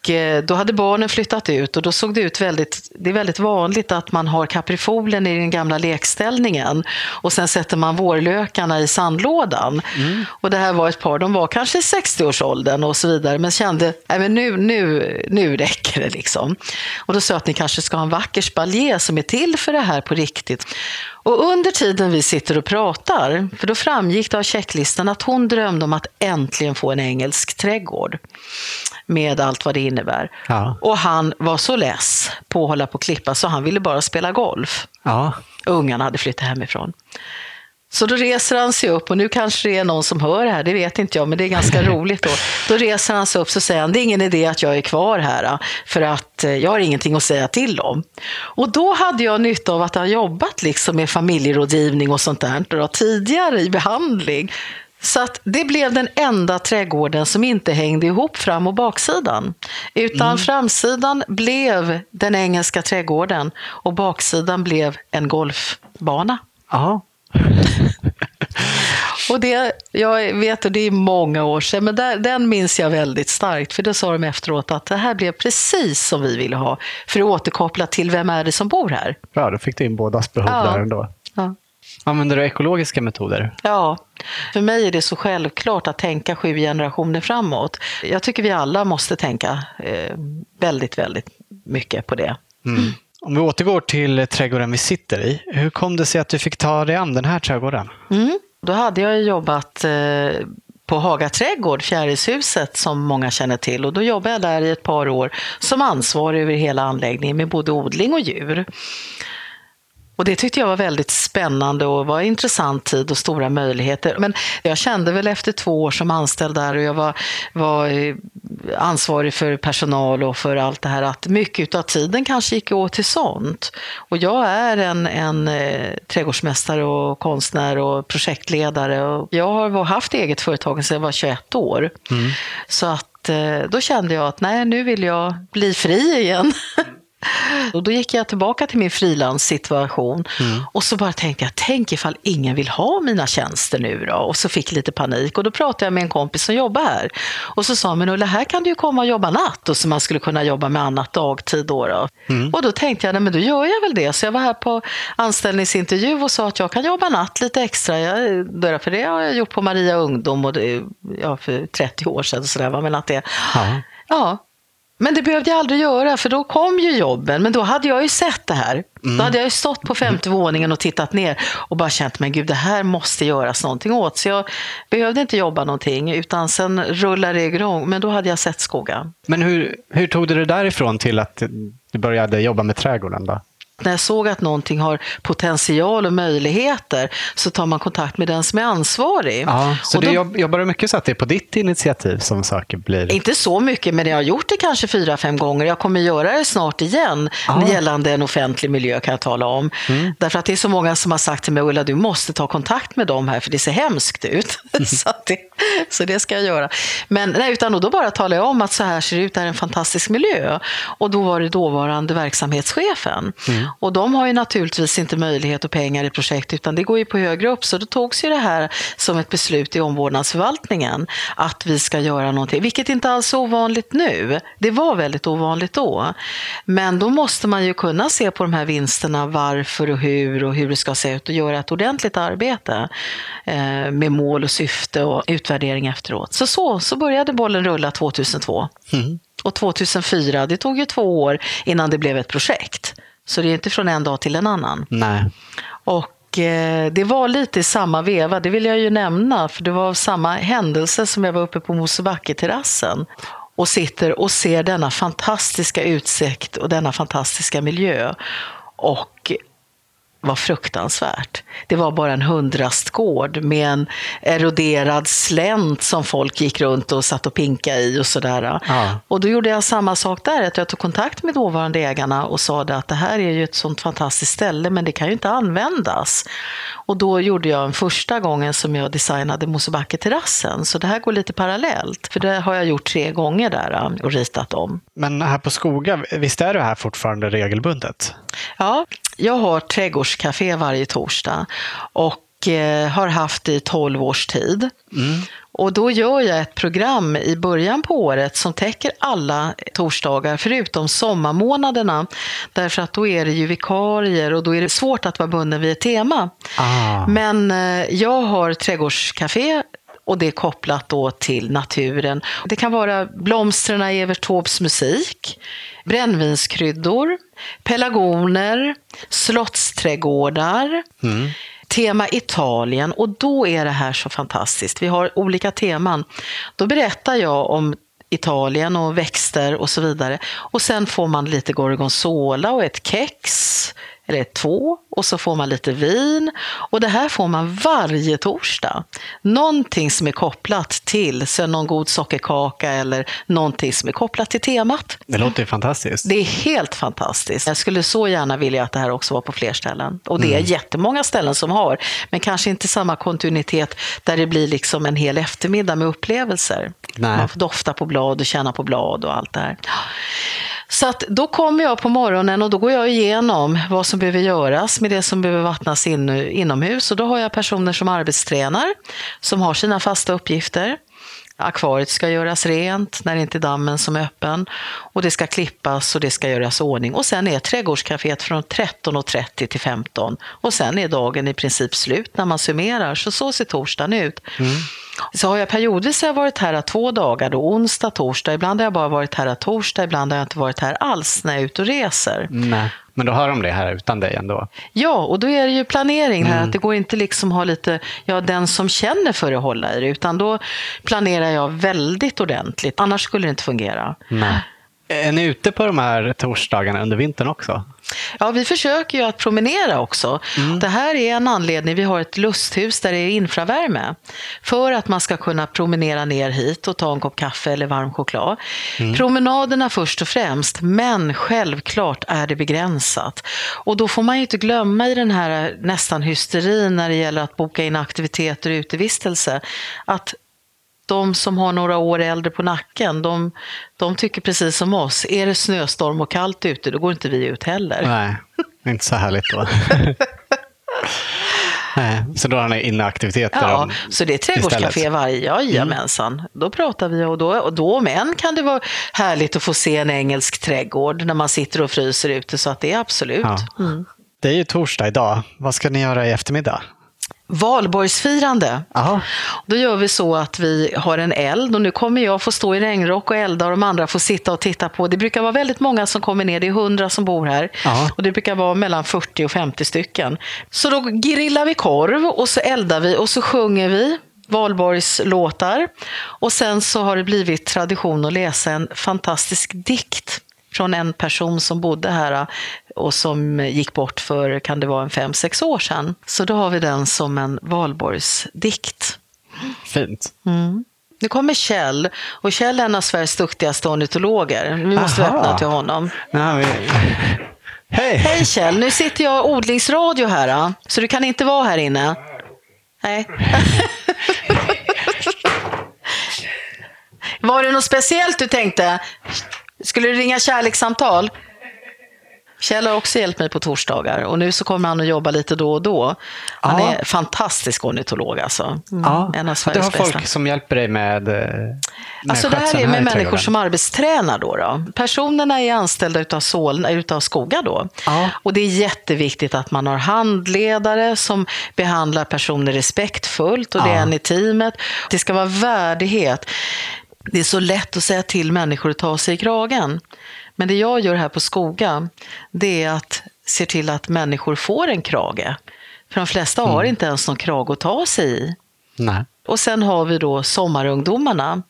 Eh, då hade barnen flyttat ut och då såg det ut väldigt, det är väldigt vanligt att man har kaprifolen i den gamla lekställningen och sen sätter man vårlökarna i sandlådan. Och det här var ett par, de var kanske i 60-årsåldern och så vidare, men kände, nej men nu, nu, nu räcker det liksom. Och då sa jag att ni kanske ska ha en vacker spaljer som är till för det här på riktigt. Och under tiden vi sitter och pratar, för då framgick det av checklistan att hon drömde om att äntligen få en engelsk trädgård. Med allt vad det innebär. Ja. Och han var så less på att hålla på och klippa så han ville bara spela golf. Ja. Ungarna hade flyttat hemifrån. Så då reser han sig upp och nu kanske det är någon som hör det här, det vet inte jag, men det är ganska roligt då. Då reser han sig upp och säger han, det är ingen idé att jag är kvar här, för att eh, jag har ingenting att säga till om. Och då hade jag nytta av att ha jobbat liksom med familjerådgivning och sånt där då, tidigare i behandling. Så att det blev den enda trädgården som inte hängde ihop fram och baksidan. Utan framsidan blev den engelska trädgården och baksidan blev en golfbana. Ja. Och det, jag vet, och det är många år sedan, men där, den minns jag väldigt starkt. För då sa de efteråt att det här blev precis som vi ville ha. För att återkoppla till vem är det som bor här. Bra, då fick du in bådas behov Ja. där ändå. Använder du ekologiska metoder? Ja, för mig är det så självklart att tänka sju generationer framåt. Jag tycker vi alla måste tänka eh, väldigt, väldigt mycket på det. Om vi återgår till trädgården vi sitter i. Hur kom det sig att du fick ta dig an den här trädgården? Mm. Då hade jag jobbat eh, på Haga trädgård, Fjärilshuset, som många känner till. Och då jobbade jag där i ett par år som ansvarig över hela anläggningen med både odling och djur. Och det tyckte jag var väldigt spännande och var en intressant tid och stora möjligheter. Men jag kände väl efter två år som anställd där och jag var, var eh, ansvarig för personal och för allt det här att mycket av tiden kanske gick åt till sånt. Och jag är en, en eh, trädgårdsmästare och konstnär och projektledare och jag har haft eget företag sedan jag var 21 år. Mm. Så att eh, då kände jag att nej, nu vill jag bli fri igen. Och då gick jag tillbaka till min frilanssituation mm. och så bara tänkte jag, tänk ifall ingen vill ha mina tjänster nu då? Och så fick jag lite panik och då pratade jag med en kompis som jobbar här. Och så sa men Ulla, här kan du ju komma och jobba natt och så man skulle kunna jobba med annat dagtid då. då. Mm. Och då tänkte jag, nej men då gör jag väl det. Så jag var här på anställningsintervju och sa att jag kan jobba natt lite extra. Jag, för det har jag gjort på Maria Ungdom och det, ja, för 30 år sedan. Så där, men att det, ja. ja, men det behövde jag aldrig göra, för då kom ju jobben. Men då hade jag ju sett det här. Mm. Då hade jag ju stått på femte våningen och tittat ner och bara känt, men gud, det här måste göras någonting åt. Så jag behövde inte jobba någonting, utan sen rullade det igång. Men då hade jag sett skogen. Men hur, hur tog du det därifrån till att du började jobba med trädgården? Då? När jag såg att någonting har potential och möjligheter så tar man kontakt med den som är ansvarig. Ja, så och du då, jobbar du mycket så att det är på ditt initiativ som saker blir? Inte så mycket, men jag har gjort det kanske fyra, fem gånger. Jag kommer göra det snart igen ja. gällande en offentlig miljö kan jag tala om. Mm. Därför att det är så många som har sagt till mig, Ulla du måste ta kontakt med dem här för det ser hemskt ut. Mm. så, det, så det ska jag göra. Men nej, utan då bara talar jag om att så här ser det ut, det är en fantastisk miljö. Och då var det dåvarande verksamhetschefen. Mm. Och de har ju naturligtvis inte möjlighet och pengar i projekt utan det går ju på högre upp. Så då togs ju det här som ett beslut i omvårdnadsförvaltningen att vi ska göra någonting, vilket inte alls är ovanligt nu. Det var väldigt ovanligt då. Men då måste man ju kunna se på de här vinsterna, varför och hur och hur det ska se ut och göra ett ordentligt arbete eh, med mål och syfte och utvärdering efteråt. Så så, så började bollen rulla 2002. Mm. Och 2004, det tog ju två år innan det blev ett projekt. Så det är inte från en dag till en annan. Nej. Och eh, det var lite i samma veva, det vill jag ju nämna, för det var samma händelse som jag var uppe på Mosebacke-terrassen och sitter och ser denna fantastiska utsikt och denna fantastiska miljö. Och var fruktansvärt. Det var bara en hundrastgård med en eroderad slänt som folk gick runt och satt och pinka i och sådär. Ja. Och då gjorde jag samma sak där, att jag tog kontakt med dåvarande ägarna och sa att det här är ju ett sånt fantastiskt ställe, men det kan ju inte användas. Och då gjorde jag en första gången som jag designade Mosebacke-terrassen, så det här går lite parallellt. För det har jag gjort tre gånger där och ritat om. Men här på Skoga, visst är du här fortfarande regelbundet? Ja, jag har trädgårdscafé varje torsdag och eh, har haft det i 12 års tid. Mm. Och då gör jag ett program i början på året som täcker alla torsdagar förutom sommarmånaderna. Därför att då är det ju vikarier och då är det svårt att vara bunden vid ett tema. Ah. Men eh, jag har trädgårdscafé och det är kopplat då till naturen. Det kan vara blomstren i Evert Taubes musik, brännvinskryddor, pelargoner, slottsträdgårdar, mm. tema Italien och då är det här så fantastiskt. Vi har olika teman. Då berättar jag om Italien och växter och så vidare. Och sen får man lite gorgonzola och ett kex eller två och så får man lite vin. Och det här får man varje torsdag. Någonting som är kopplat till, så någon god sockerkaka eller någonting som är kopplat till temat. Det låter fantastiskt. Det är helt fantastiskt. Jag skulle så gärna vilja att det här också var på fler ställen. Och det är mm. jättemånga ställen som har, men kanske inte samma kontinuitet där det blir liksom en hel eftermiddag med upplevelser. Nej. Man får dofta på blad och känna på blad och allt det här. Så att då kommer jag på morgonen och då går jag igenom vad som behöver göras med det som behöver vattnas in, inomhus. Och då har jag personer som arbetstränar, som har sina fasta uppgifter. Akvariet ska göras rent när det inte är dammen som är öppen. Och det ska klippas och det ska göras ordning. Och sen är trädgårdscaféet från 13.30 till 15. Och sen är dagen i princip slut när man summerar. Så så ser torsdagen ut. Mm. Så har jag periodvis har jag varit här två dagar, då onsdag, torsdag. Ibland har jag bara varit här torsdag, ibland har jag inte varit här alls när jag är ute och reser. Nej. Men då hör de det här utan dig ändå? Ja, och då är det ju planering här. Mm. Att det går inte liksom ha lite, ja den som känner för att hålla i det. Utan då planerar jag väldigt ordentligt. Annars skulle det inte fungera. Nej. Är ni ute på de här torsdagarna under vintern också? Ja, vi försöker ju att promenera också. Mm. Det här är en anledning. Vi har ett lusthus där det är infravärme. För att man ska kunna promenera ner hit och ta en kopp kaffe eller varm choklad. Mm. Promenaderna först och främst, men självklart är det begränsat. Och då får man ju inte glömma i den här nästan hysterin när det gäller att boka in aktiviteter och utevistelse, att de som har några år äldre på nacken, de, de tycker precis som oss. Är det snöstorm och kallt ute, då går inte vi ut heller. Nej, inte så härligt då. Nej, så då har ni inneaktiviteter? Ja, om- så det är trädgårdscafé varje, jajamensan. Då pratar vi och då, och då om än kan det vara härligt att få se en engelsk trädgård när man sitter och fryser ute, så att det är absolut. Ja. Mm. Det är ju torsdag idag. Vad ska ni göra i eftermiddag? Valborgsfirande. Jaha. Då gör vi så att vi har en eld och nu kommer jag få stå i regnrock och elda och de andra får sitta och titta på. Det brukar vara väldigt många som kommer ner, det är hundra som bor här. Ja. Och det brukar vara mellan 40 och 50 stycken. Så då grillar vi korv och så eldar vi och så sjunger vi valborgslåtar. Och sen så har det blivit tradition att läsa en fantastisk dikt från en person som bodde här och som gick bort för, kan det vara en fem, sex år sedan. Så då har vi den som en valborgsdikt. Fint. Nu kommer Kjell, och Kjell är en av Sveriges duktigaste ornitologer. Vi måste Aha. öppna till honom. Vi... Hej! Hej Kjell, nu sitter jag odlingsradio här, ah, så du kan inte vara här inne. Nej. Var det något speciellt du tänkte? Skulle du ringa kärlekssamtal? Kjell har också hjälpt mig på torsdagar och nu så kommer han att jobba lite då och då. Han Ja. är fantastisk ornitolog alltså. Mm, Ja, En av du Sveriges har bästa. folk som hjälper dig med, eh, med Alltså det här är med i människor som arbetstränar. Då, då. Personerna är anställda utav, Solna, utav Skoga. Då. Ja. Och det är jätteviktigt att man har handledare som behandlar personer respektfullt och det är en i teamet. Det ska vara värdighet. Det är så lätt att säga till människor att ta sig i kragen. Men det jag gör här på Skoga, det är att se till att människor får en krage. För de flesta har Mm. inte ens någon krage att ta sig i. Nej. Och sen har vi då sommarungdomarna.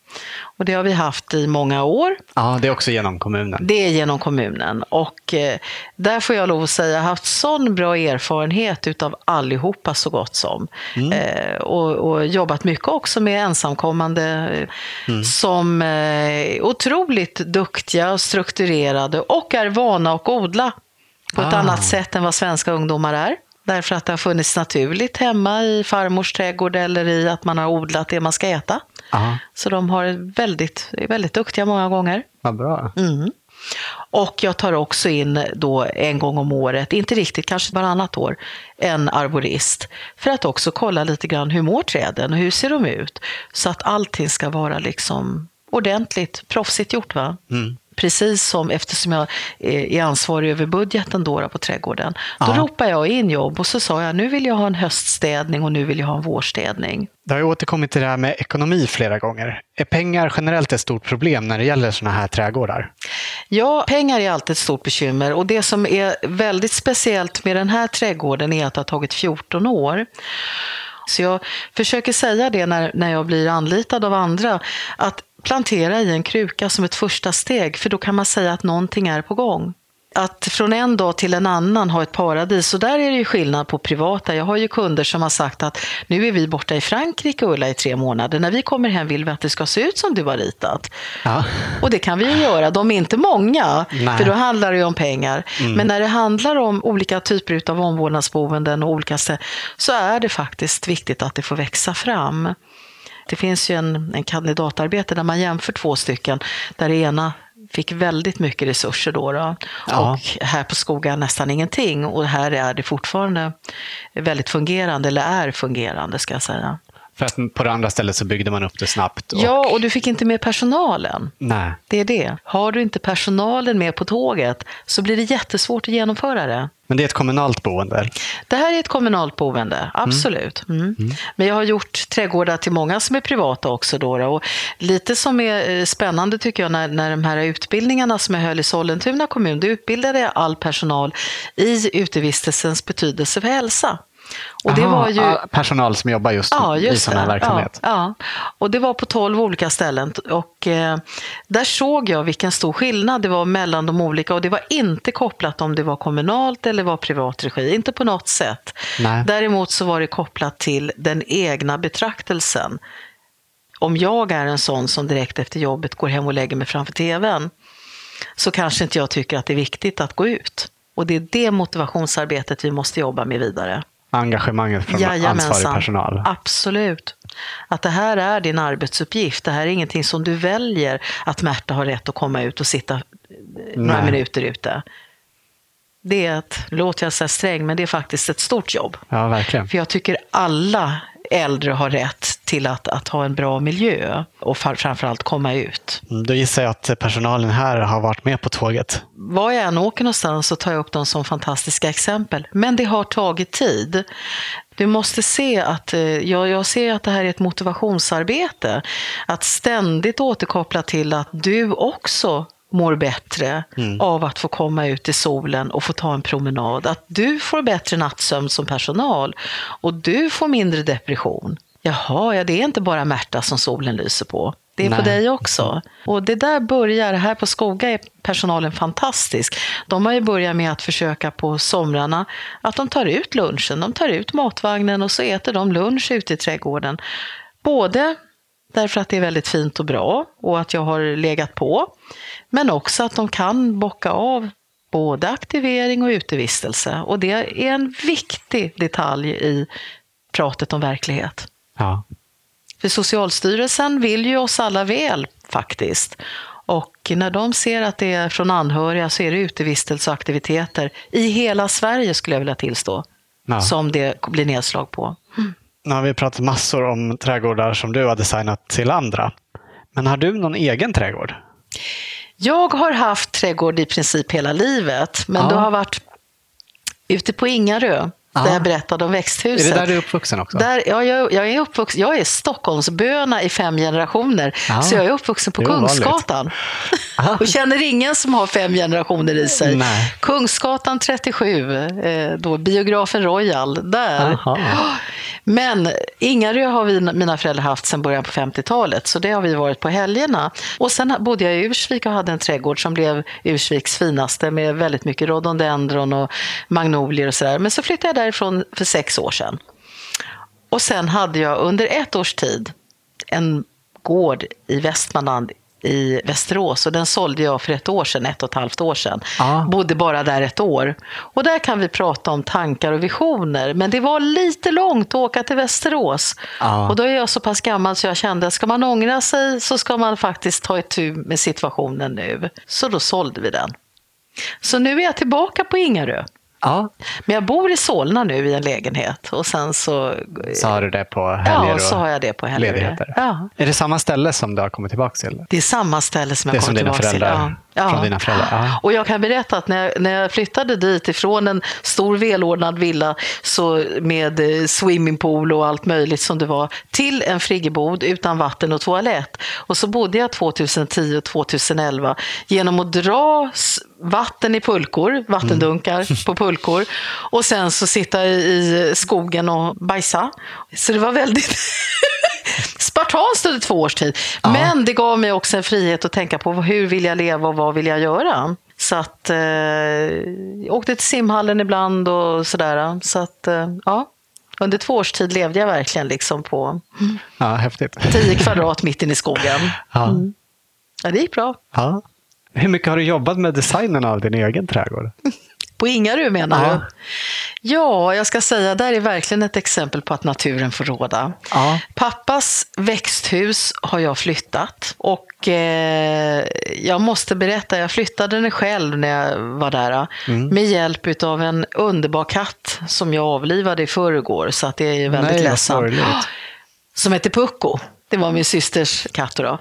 Och det har vi haft i många år. Ja, det är också genom kommunen. Det är genom kommunen. Och eh, där får jag lov att säga, jag har haft sån bra erfarenhet utav allihopa så gott som. Eh, och, och jobbat mycket också med ensamkommande eh, som eh, otroligt duktiga och strukturerade och är vana att odla på ett Ah. annat sätt än vad svenska ungdomar är. Därför att det har funnits naturligt hemma i farmors trädgård eller i att man har odlat det man ska äta. Ja, Så de har väldigt, är väldigt duktiga många gånger. vad bra. Mm. Och jag tar också in då en gång om året, inte riktigt, kanske varannat år, en arborist. För att också kolla lite grann hur mår träden och hur ser de ut? Så att allting ska vara liksom ordentligt, proffsigt gjort. Va? Mm. Precis som, eftersom jag är ansvarig över budgeten då, på trädgården, då Ja. ropade jag in jobb och så sa jag nu vill jag ha en höststädning och nu vill jag ha en vårstädning. Det har ju återkommit till det här med ekonomi flera gånger. Är pengar generellt ett stort problem när det gäller sådana här trädgårdar? Ja, pengar är alltid ett stort bekymmer och det som är väldigt speciellt med den här trädgården är att det har tagit 14 år. Så jag försöker säga det när, när jag blir anlitad av andra, att plantera i en kruka som ett första steg, för då kan man säga att någonting är på gång. Att från en dag till en annan ha ett paradis, och där är det ju skillnad på privata. Jag har ju kunder som har sagt att nu är vi borta i Frankrike, Ulla, i tre månader. När vi kommer hem vill vi att det ska se ut som du har ritat. Ja. Och det kan vi ju göra. De är inte många, Nej. för då handlar det ju om pengar. Men när det handlar om olika typer av omvårdnadsboenden och olika ställen, så är det faktiskt viktigt att det får växa fram. Det finns ju en, en kandidatarbete där man jämför två stycken, där det ena fick väldigt mycket resurser då. då. Ja. Och här på Skoga nästan ingenting. Och här är det fortfarande väldigt fungerande, eller är fungerande ska jag säga. För att på det andra stället så byggde man upp det snabbt. Och... Ja, och du fick inte med personalen. Nej. Det är det. Har du inte personalen med på tåget så blir det jättesvårt att genomföra det. Men det är ett kommunalt boende. Det här är ett kommunalt boende, absolut. Mm. Men jag har gjort trädgårdar till många som är privata också. Då, då. och lite som är eh, spännande tycker jag när, när de här utbildningarna som jag höll i Sollentuna kommun, då utbildade jag all personal i utevistelsens betydelse för hälsa. Och det Aha, var ju... personal som jobbar just, Ja, i just sån här det. verksamhet. Ja, ja. Och det var på 12 olika ställen. Och eh, där såg jag vilken stor skillnad det var mellan de olika. Och det var inte kopplat om det var kommunalt eller var privat regi. Inte på något sätt. Nej. Däremot så var det kopplat till den egna betraktelsen. Om jag är en sån som direkt efter jobbet går hem och lägger mig framför tvn så kanske inte jag tycker att det är viktigt att gå ut. Och det är det motivationsarbetet vi måste jobba med vidare. Engagemanget från Jajamensan. ansvarig personal. Absolut. Att det här är din arbetsuppgift. Det här är ingenting som du väljer att Märta har rätt att komma ut och sitta eh, några Nej. minuter ute. Det är ett, låter jag säga sträng, men det är faktiskt ett stort jobb. Ja, verkligen. För jag tycker alla äldre har rätt till att, att ha en bra miljö och framförallt komma ut. Mm, Då gissar jag att personalen här har varit med på tåget. Var jag än åker någonstans så tar jag upp dem som fantastiska exempel. Men det har tagit tid. Du måste se att, eh, jag, jag ser att det här är ett motivationsarbete. Att ständigt återkoppla till att du också mår bättre av att få komma ut i solen och få ta en promenad. Att du får bättre nattsömn som personal och du får mindre depression. Jaha, ja, det är inte bara Märta som solen lyser på. Det är på Nej. dig också. Och det där börjar, här på Skoga är personalen fantastisk. De har ju börjat med att försöka på somrarna att de tar ut lunchen, de tar ut matvagnen och så äter de lunch ute i trädgården. Både därför att det är väldigt fint och bra och att jag har legat på, men också att de kan bocka av både aktivering och utevistelse. Och det är en viktig detalj i pratet om verklighet. Ja. För Socialstyrelsen vill ju oss alla väl faktiskt. Och när de ser att det är från anhöriga så är det utevistelse och aktiviteter i hela Sverige skulle jag vilja tillstå. Ja. Som det blir nedslag på. Nu har vi pratat massor om trädgårdar som du har designat till andra. Men har du någon egen trädgård? Jag har haft trädgård i princip hela livet, men Ja. det har varit ute på Ingarö, Ja. där jag berättade om Är växthuset. det där du är uppvuxen också? Där, ja, jag, jag, är uppvuxen, jag är Stockholmsböna i fem generationer, Ja. så jag är uppvuxen på är. Kungsgatan. Aha. Och känner ingen som har fem generationer i sig. Nej. Kungsgatan 37, eh, då biografen Royal, där. Aha. Men Ingarö har vi, mina föräldrar haft sedan början på 50-talet, så det har vi varit på helgerna. Och sen bodde jag i Ursvik och hade en trädgård som blev Ursviks finaste med väldigt mycket rhododendron och magnolier och sådär. Men så flyttade jag därifrån för sex år sedan. Och sen hade jag under ett års tid en gård i Västmanland i Västerås och den sålde jag för ett år sedan, ett och ett halvt år sedan. Ja. Bodde bara där ett år. Och där kan vi prata om tankar och visioner, men det var lite långt att åka till Västerås. Ja. Och då är jag så pass gammal så jag kände att ska man ångra sig så ska man faktiskt ta itu med situationen nu. Så då sålde vi den. Så nu är jag tillbaka på Ingarö. Ja. Men jag bor i Solna nu i en lägenhet och sen så... Så har du det på helger Ja, så har jag det på helger. ledigheter? Ja. Är det samma ställe som du har kommit tillbaka till? Det är samma ställe som jag Det som dina tillbaka till. Föräldrar- från dina föräldrar, ja. Och jag kan berätta att när jag, när jag flyttade dit ifrån en stor välordnad villa så med eh, swimmingpool och allt möjligt som det var till en friggebod utan vatten och toalett. Och så bodde jag 2010 och 2011 genom att dra vatten i pulkor, vattendunkar Mm. på pulkor och sen så sitta i skogen och bajsa. Så det var väldigt spartanskt under två års tid. Men det gav mig också en frihet att tänka på hur vill jag leva och vad vill jag göra. Så att eh, jag åkte till simhallen ibland och sådär. Så att eh, ja, under två års tid levde jag verkligen liksom på Ja, häftigt. 10 kvadrat mitt inne i skogen. Ja. Ja, det gick bra. Ja. Hur mycket har du jobbat med designen av din egen trädgård? På Ingarö menar Ja. du? Ja, jag ska säga, där är verkligen ett exempel på att naturen får råda. Ja. Pappas växthus har jag flyttat och eh, jag måste berätta, jag flyttade den själv när jag var där Mm. med hjälp av en underbar katt som jag avlivade i förrgår så att det är ju väldigt Nej, ledsamt. Som heter Pucko. Det var min systers katt då.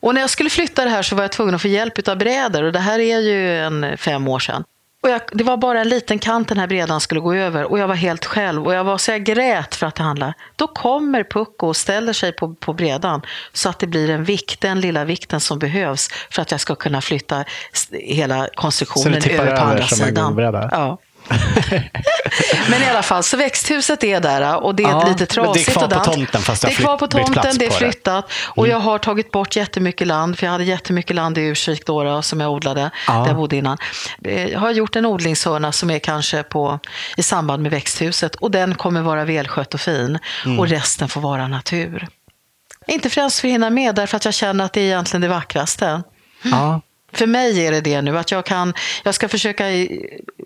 Och när jag skulle flytta det här så var jag tvungen att få hjälp av brädor och det här är ju en fem år sedan. Och jag, det var bara en liten kant den här bredan skulle gå över och jag var helt själv och jag var så jag grät för att det handlade. Då kommer Pucko och ställer sig på, på bredan så att det blir en vikt, den lilla vikten som behövs för att jag ska kunna flytta hela konstruktionen över på andra sidan. Ja. men i alla fall, så växthuset är där och det är Ja, lite men det är trasigt. kvar och på tomten, fast det är kvar på tomten, det är på det. Mm. flyttat. Och jag har tagit bort jättemycket land, för jag hade jättemycket land i Ursvik då, som jag odlade, Ja. där jag bodde innan. Eh, Jag har gjort en odlingshörna som är kanske på, i samband med växthuset och den kommer vara välskött och fin. Mm. Och resten får vara natur. Inte främst för att hinna med, därför att jag känner att det är egentligen det vackraste. Ja. För mig är det det nu, att jag, kan, jag ska försöka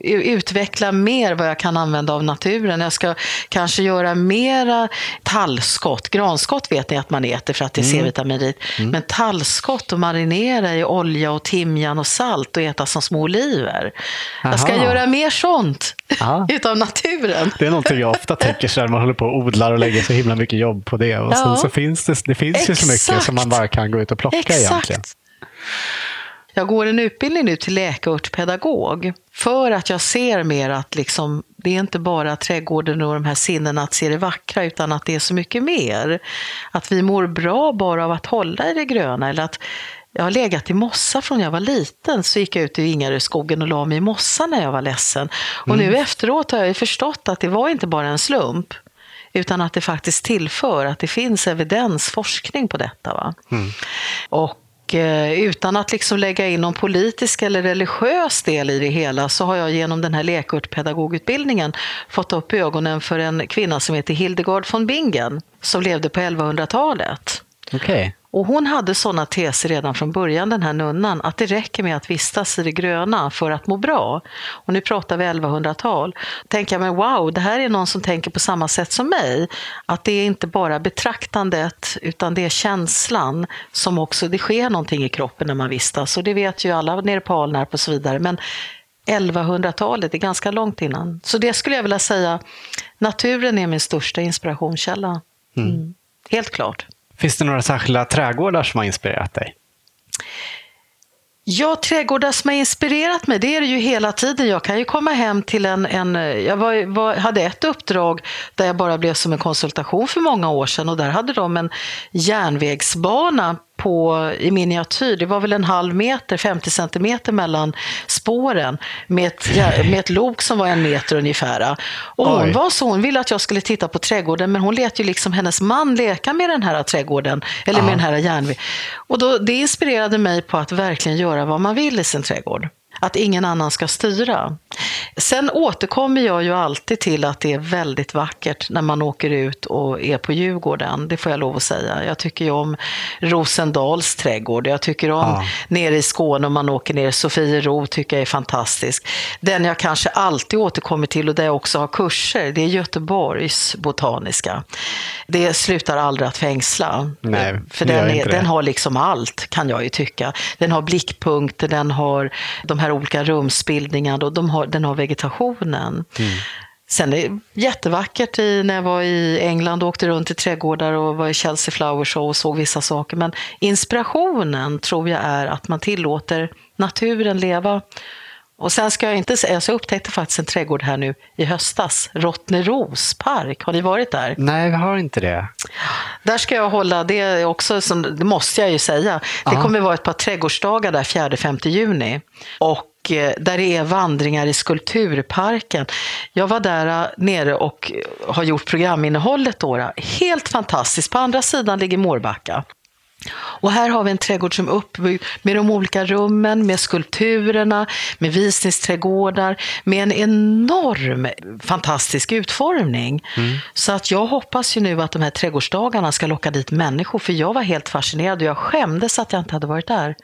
utveckla mer vad jag kan använda av naturen. Jag ska kanske göra mera tallskott. Granskott vet ni att man äter för att det är C-vitaminrikt. Men tallskott och marinera i olja och timjan och salt och äta som små oliver. Jag ska Aha. göra mer sånt Ja. utav naturen. Det är någonting jag ofta tänker så när man håller på och odlar och lägger så himla mycket jobb på det. Och Ja. så finns det, det finns ju så mycket Exakt. som man bara kan gå ut och plocka egentligen. Jag går en utbildning nu till läkarpedagog för att jag ser mer att liksom, det är inte bara trädgården och de här sinnena att se det vackra utan att det är så mycket mer. Att vi mår bra bara av att hålla i det gröna eller att jag har legat i mossa från jag var liten, så gick jag ut i Ingaröskogen och la mig i mossa när jag var ledsen. Och nu efteråt har jag ju förstått att det var inte bara en slump, utan att det faktiskt tillför, att det finns evidens, forskning på detta. Va? Och eh, utan att liksom lägga in någon politisk eller religiös del i det hela så har jag genom den här lekörtpedagogutbildningen fått upp ögonen för en kvinna som heter Hildegard von Bingen som levde på 1100-talet. Okej. Och hon hade sådana teser redan från början, den här nunnan, att det räcker med att vistas i det gröna för att må bra. Och nu pratar vi 1100-tal. tänker jag, men wow, det här är någon som tänker på samma sätt som mig. Att det är inte bara betraktandet, utan det är känslan som också, det sker någonting i kroppen när man vistas. Och det vet ju alla nere på Alnarp och så vidare. Men 1100-talet är ganska långt innan. Så det skulle jag vilja säga, naturen är min största inspirationskälla. Mm. Helt klart. Finns det några särskilda trädgårdar som har inspirerat dig? Ja, trädgårdar som har inspirerat mig, det är det ju hela tiden. Jag kan ju komma hem till en... en jag var, var, hade ett uppdrag där jag bara blev som en konsultation för många år sedan och där hade de en järnvägsbana på, i miniatyr. Det var väl en halv meter, 50 centimeter mellan spåren med ett, med ett lok som var en meter ungefär. Och hon Oj. var så, hon ville att jag skulle titta på trädgården men hon lät ju liksom hennes man leka med den här trädgården, eller med den här järnvägen. Och då, det inspirerade mig på att verkligen göra vad man vill i sin trädgård. Att ingen annan ska styra. Sen återkommer jag ju alltid till att det är väldigt vackert när man åker ut och är på Djurgården. Det får jag lov att säga. Jag tycker ju om Rosendals trädgård. Jag tycker om Ja. nere i Skåne om man åker ner. Sofiero tycker jag är fantastisk. Den jag kanske alltid återkommer till och där jag också har kurser, det är Göteborgs botaniska. Det slutar aldrig att fängsla. Nej, För det gör den, är, den har liksom allt, kan jag ju tycka. Den har blickpunkter, den har de här olika rumsbildningarna och de har, den har vegetationen. Mm. Sen är det jättevackert i, när jag var i England och åkte runt i trädgårdar och var i Chelsea Flower Show och såg vissa saker. Men inspirationen tror jag är att man tillåter naturen leva. Och sen ska jag inte säga, så jag upptäckte faktiskt en trädgård här nu i höstas, Rottneros park. Har ni varit där? Nej, vi har inte det. Där ska jag hålla, det är också, som, det måste jag ju säga, det Ja. kommer vara ett par trädgårdsdagar där 4-5 juni. Och eh, där det är vandringar i Skulpturparken. Jag var där eh, nere och eh, har gjort programinnehållet då. Helt fantastiskt. På andra sidan ligger Mårbacka. Och här har vi en trädgård som är uppbyggd med de olika rummen, med skulpturerna, med visningsträdgårdar, med en enorm fantastisk utformning. Så att jag hoppas ju nu att de här trädgårdsdagarna ska locka dit människor, för jag var helt fascinerad och jag skämdes att jag inte hade varit där.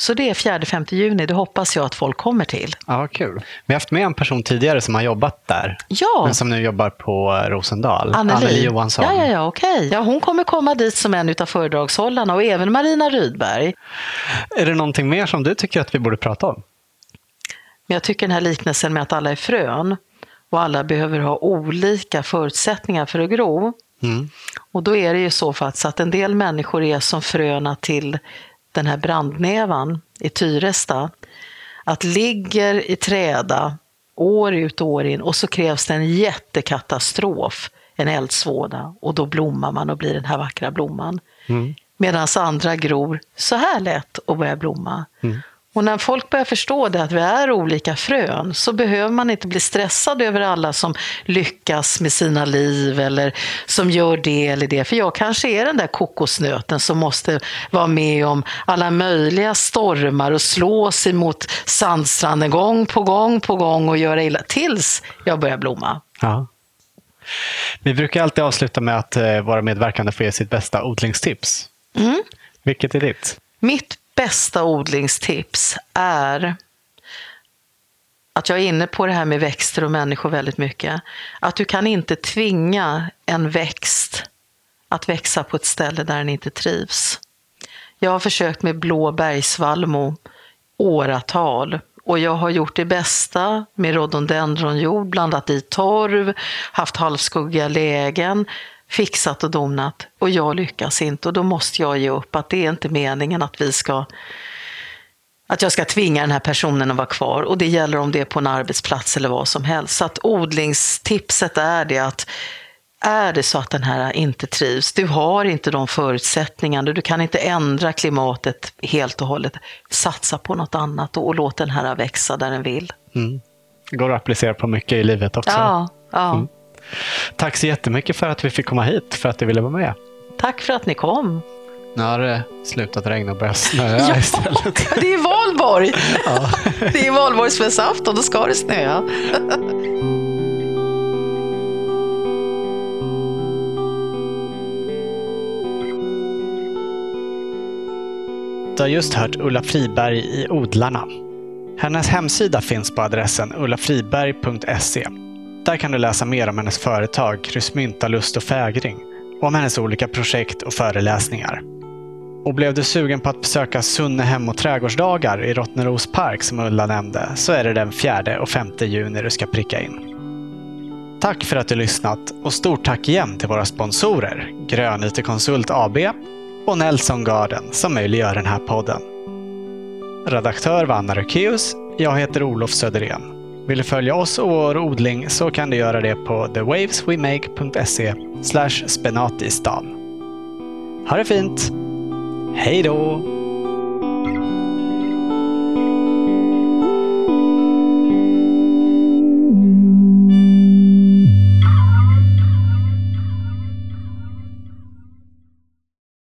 Så det är 4-5 juni, det hoppas jag att folk kommer till. Ja, kul. Vi har haft med en person tidigare som har jobbat där. Ja. Men som nu jobbar på Rosendal. Anneli, Johansson. Ja, ja, ja, okej. Ja, hon kommer komma dit som en av föredragshållarna och även Marina Rydberg. Är det någonting mer som du tycker att vi borde prata om? Men jag tycker den här liknelsen med att alla är frön och alla behöver ha olika förutsättningar för att gro. Mm. Och då är det ju så faktiskt att en del människor är som fröna till den här brandnävan i Tyresta. Att ligger i träda år ut och år in och så krävs det en jättekatastrof, en eldsvåda och då blommar man och blir den här vackra blomman. Mm. Medan andra gror så här lätt och börjar blomma. Och när folk börjar förstå det, att vi är olika frön, så behöver man inte bli stressad över alla som lyckas med sina liv eller som gör det eller det. För jag kanske är den där kokosnöten som måste vara med om alla möjliga stormar och slå sig mot sandstranden gång på gång på gång och göra illa tills jag börjar blomma. Ja. Vi brukar alltid avsluta med att eh, våra medverkande får ge sitt bästa odlingstips. Mm. Vilket är ditt? Mitt bästa odlingstips är att jag är inne på det här med växter och människor väldigt mycket. Att du kan inte tvinga en växt att växa på ett ställe där den inte trivs. Jag har försökt med blå bergsvallmo åratal och jag har gjort det bästa med rhododendronjord, blandat i torv, haft halvskuggiga lägen, fixat och donat och jag lyckas inte och då måste jag ge upp att det är inte meningen att vi ska att jag ska tvinga den här personen att vara kvar och det gäller om det är på en arbetsplats eller vad som helst. Så att odlingstipset är det att är det så att den här inte trivs, du har inte de förutsättningarna, du kan inte ändra klimatet helt och hållet, satsa på något annat och, låt den här växa där den vill. Mm. Går att applicera på mycket i livet också. Ja, ja. Mm. Tack så jättemycket för att vi fick komma hit, för att du ville vara med. Tack för att ni kom. Nu har det slutat regna och börjat snöa ja, istället. Det är valborg! Ja. Det är valborgsmässoafton, då ska det snöa. Du har just hört Ulla Friberg i Odlarna. Hennes hemsida finns på adressen ullafriberg.se. Där kan du läsa mer om hennes företag Kryssmynta, Lust och Fägring och om hennes olika projekt och föreläsningar. Och blev du sugen på att besöka Sunne hem och trädgårdsdagar i Rottneros park som Ulla nämnde så är det den 4 och 5 juni du ska pricka in. Tack för att du lyssnat och stort tack igen till våra sponsorer Grön IT Konsult AB och Nelson Garden som möjliggör den här podden. Redaktör var Anna Rökeus. Jag heter Olof Söderén. Vill du följa oss och vår odling så kan du göra det på thewaveswemake.se slash spenatistan. Ha det fint! Hej då!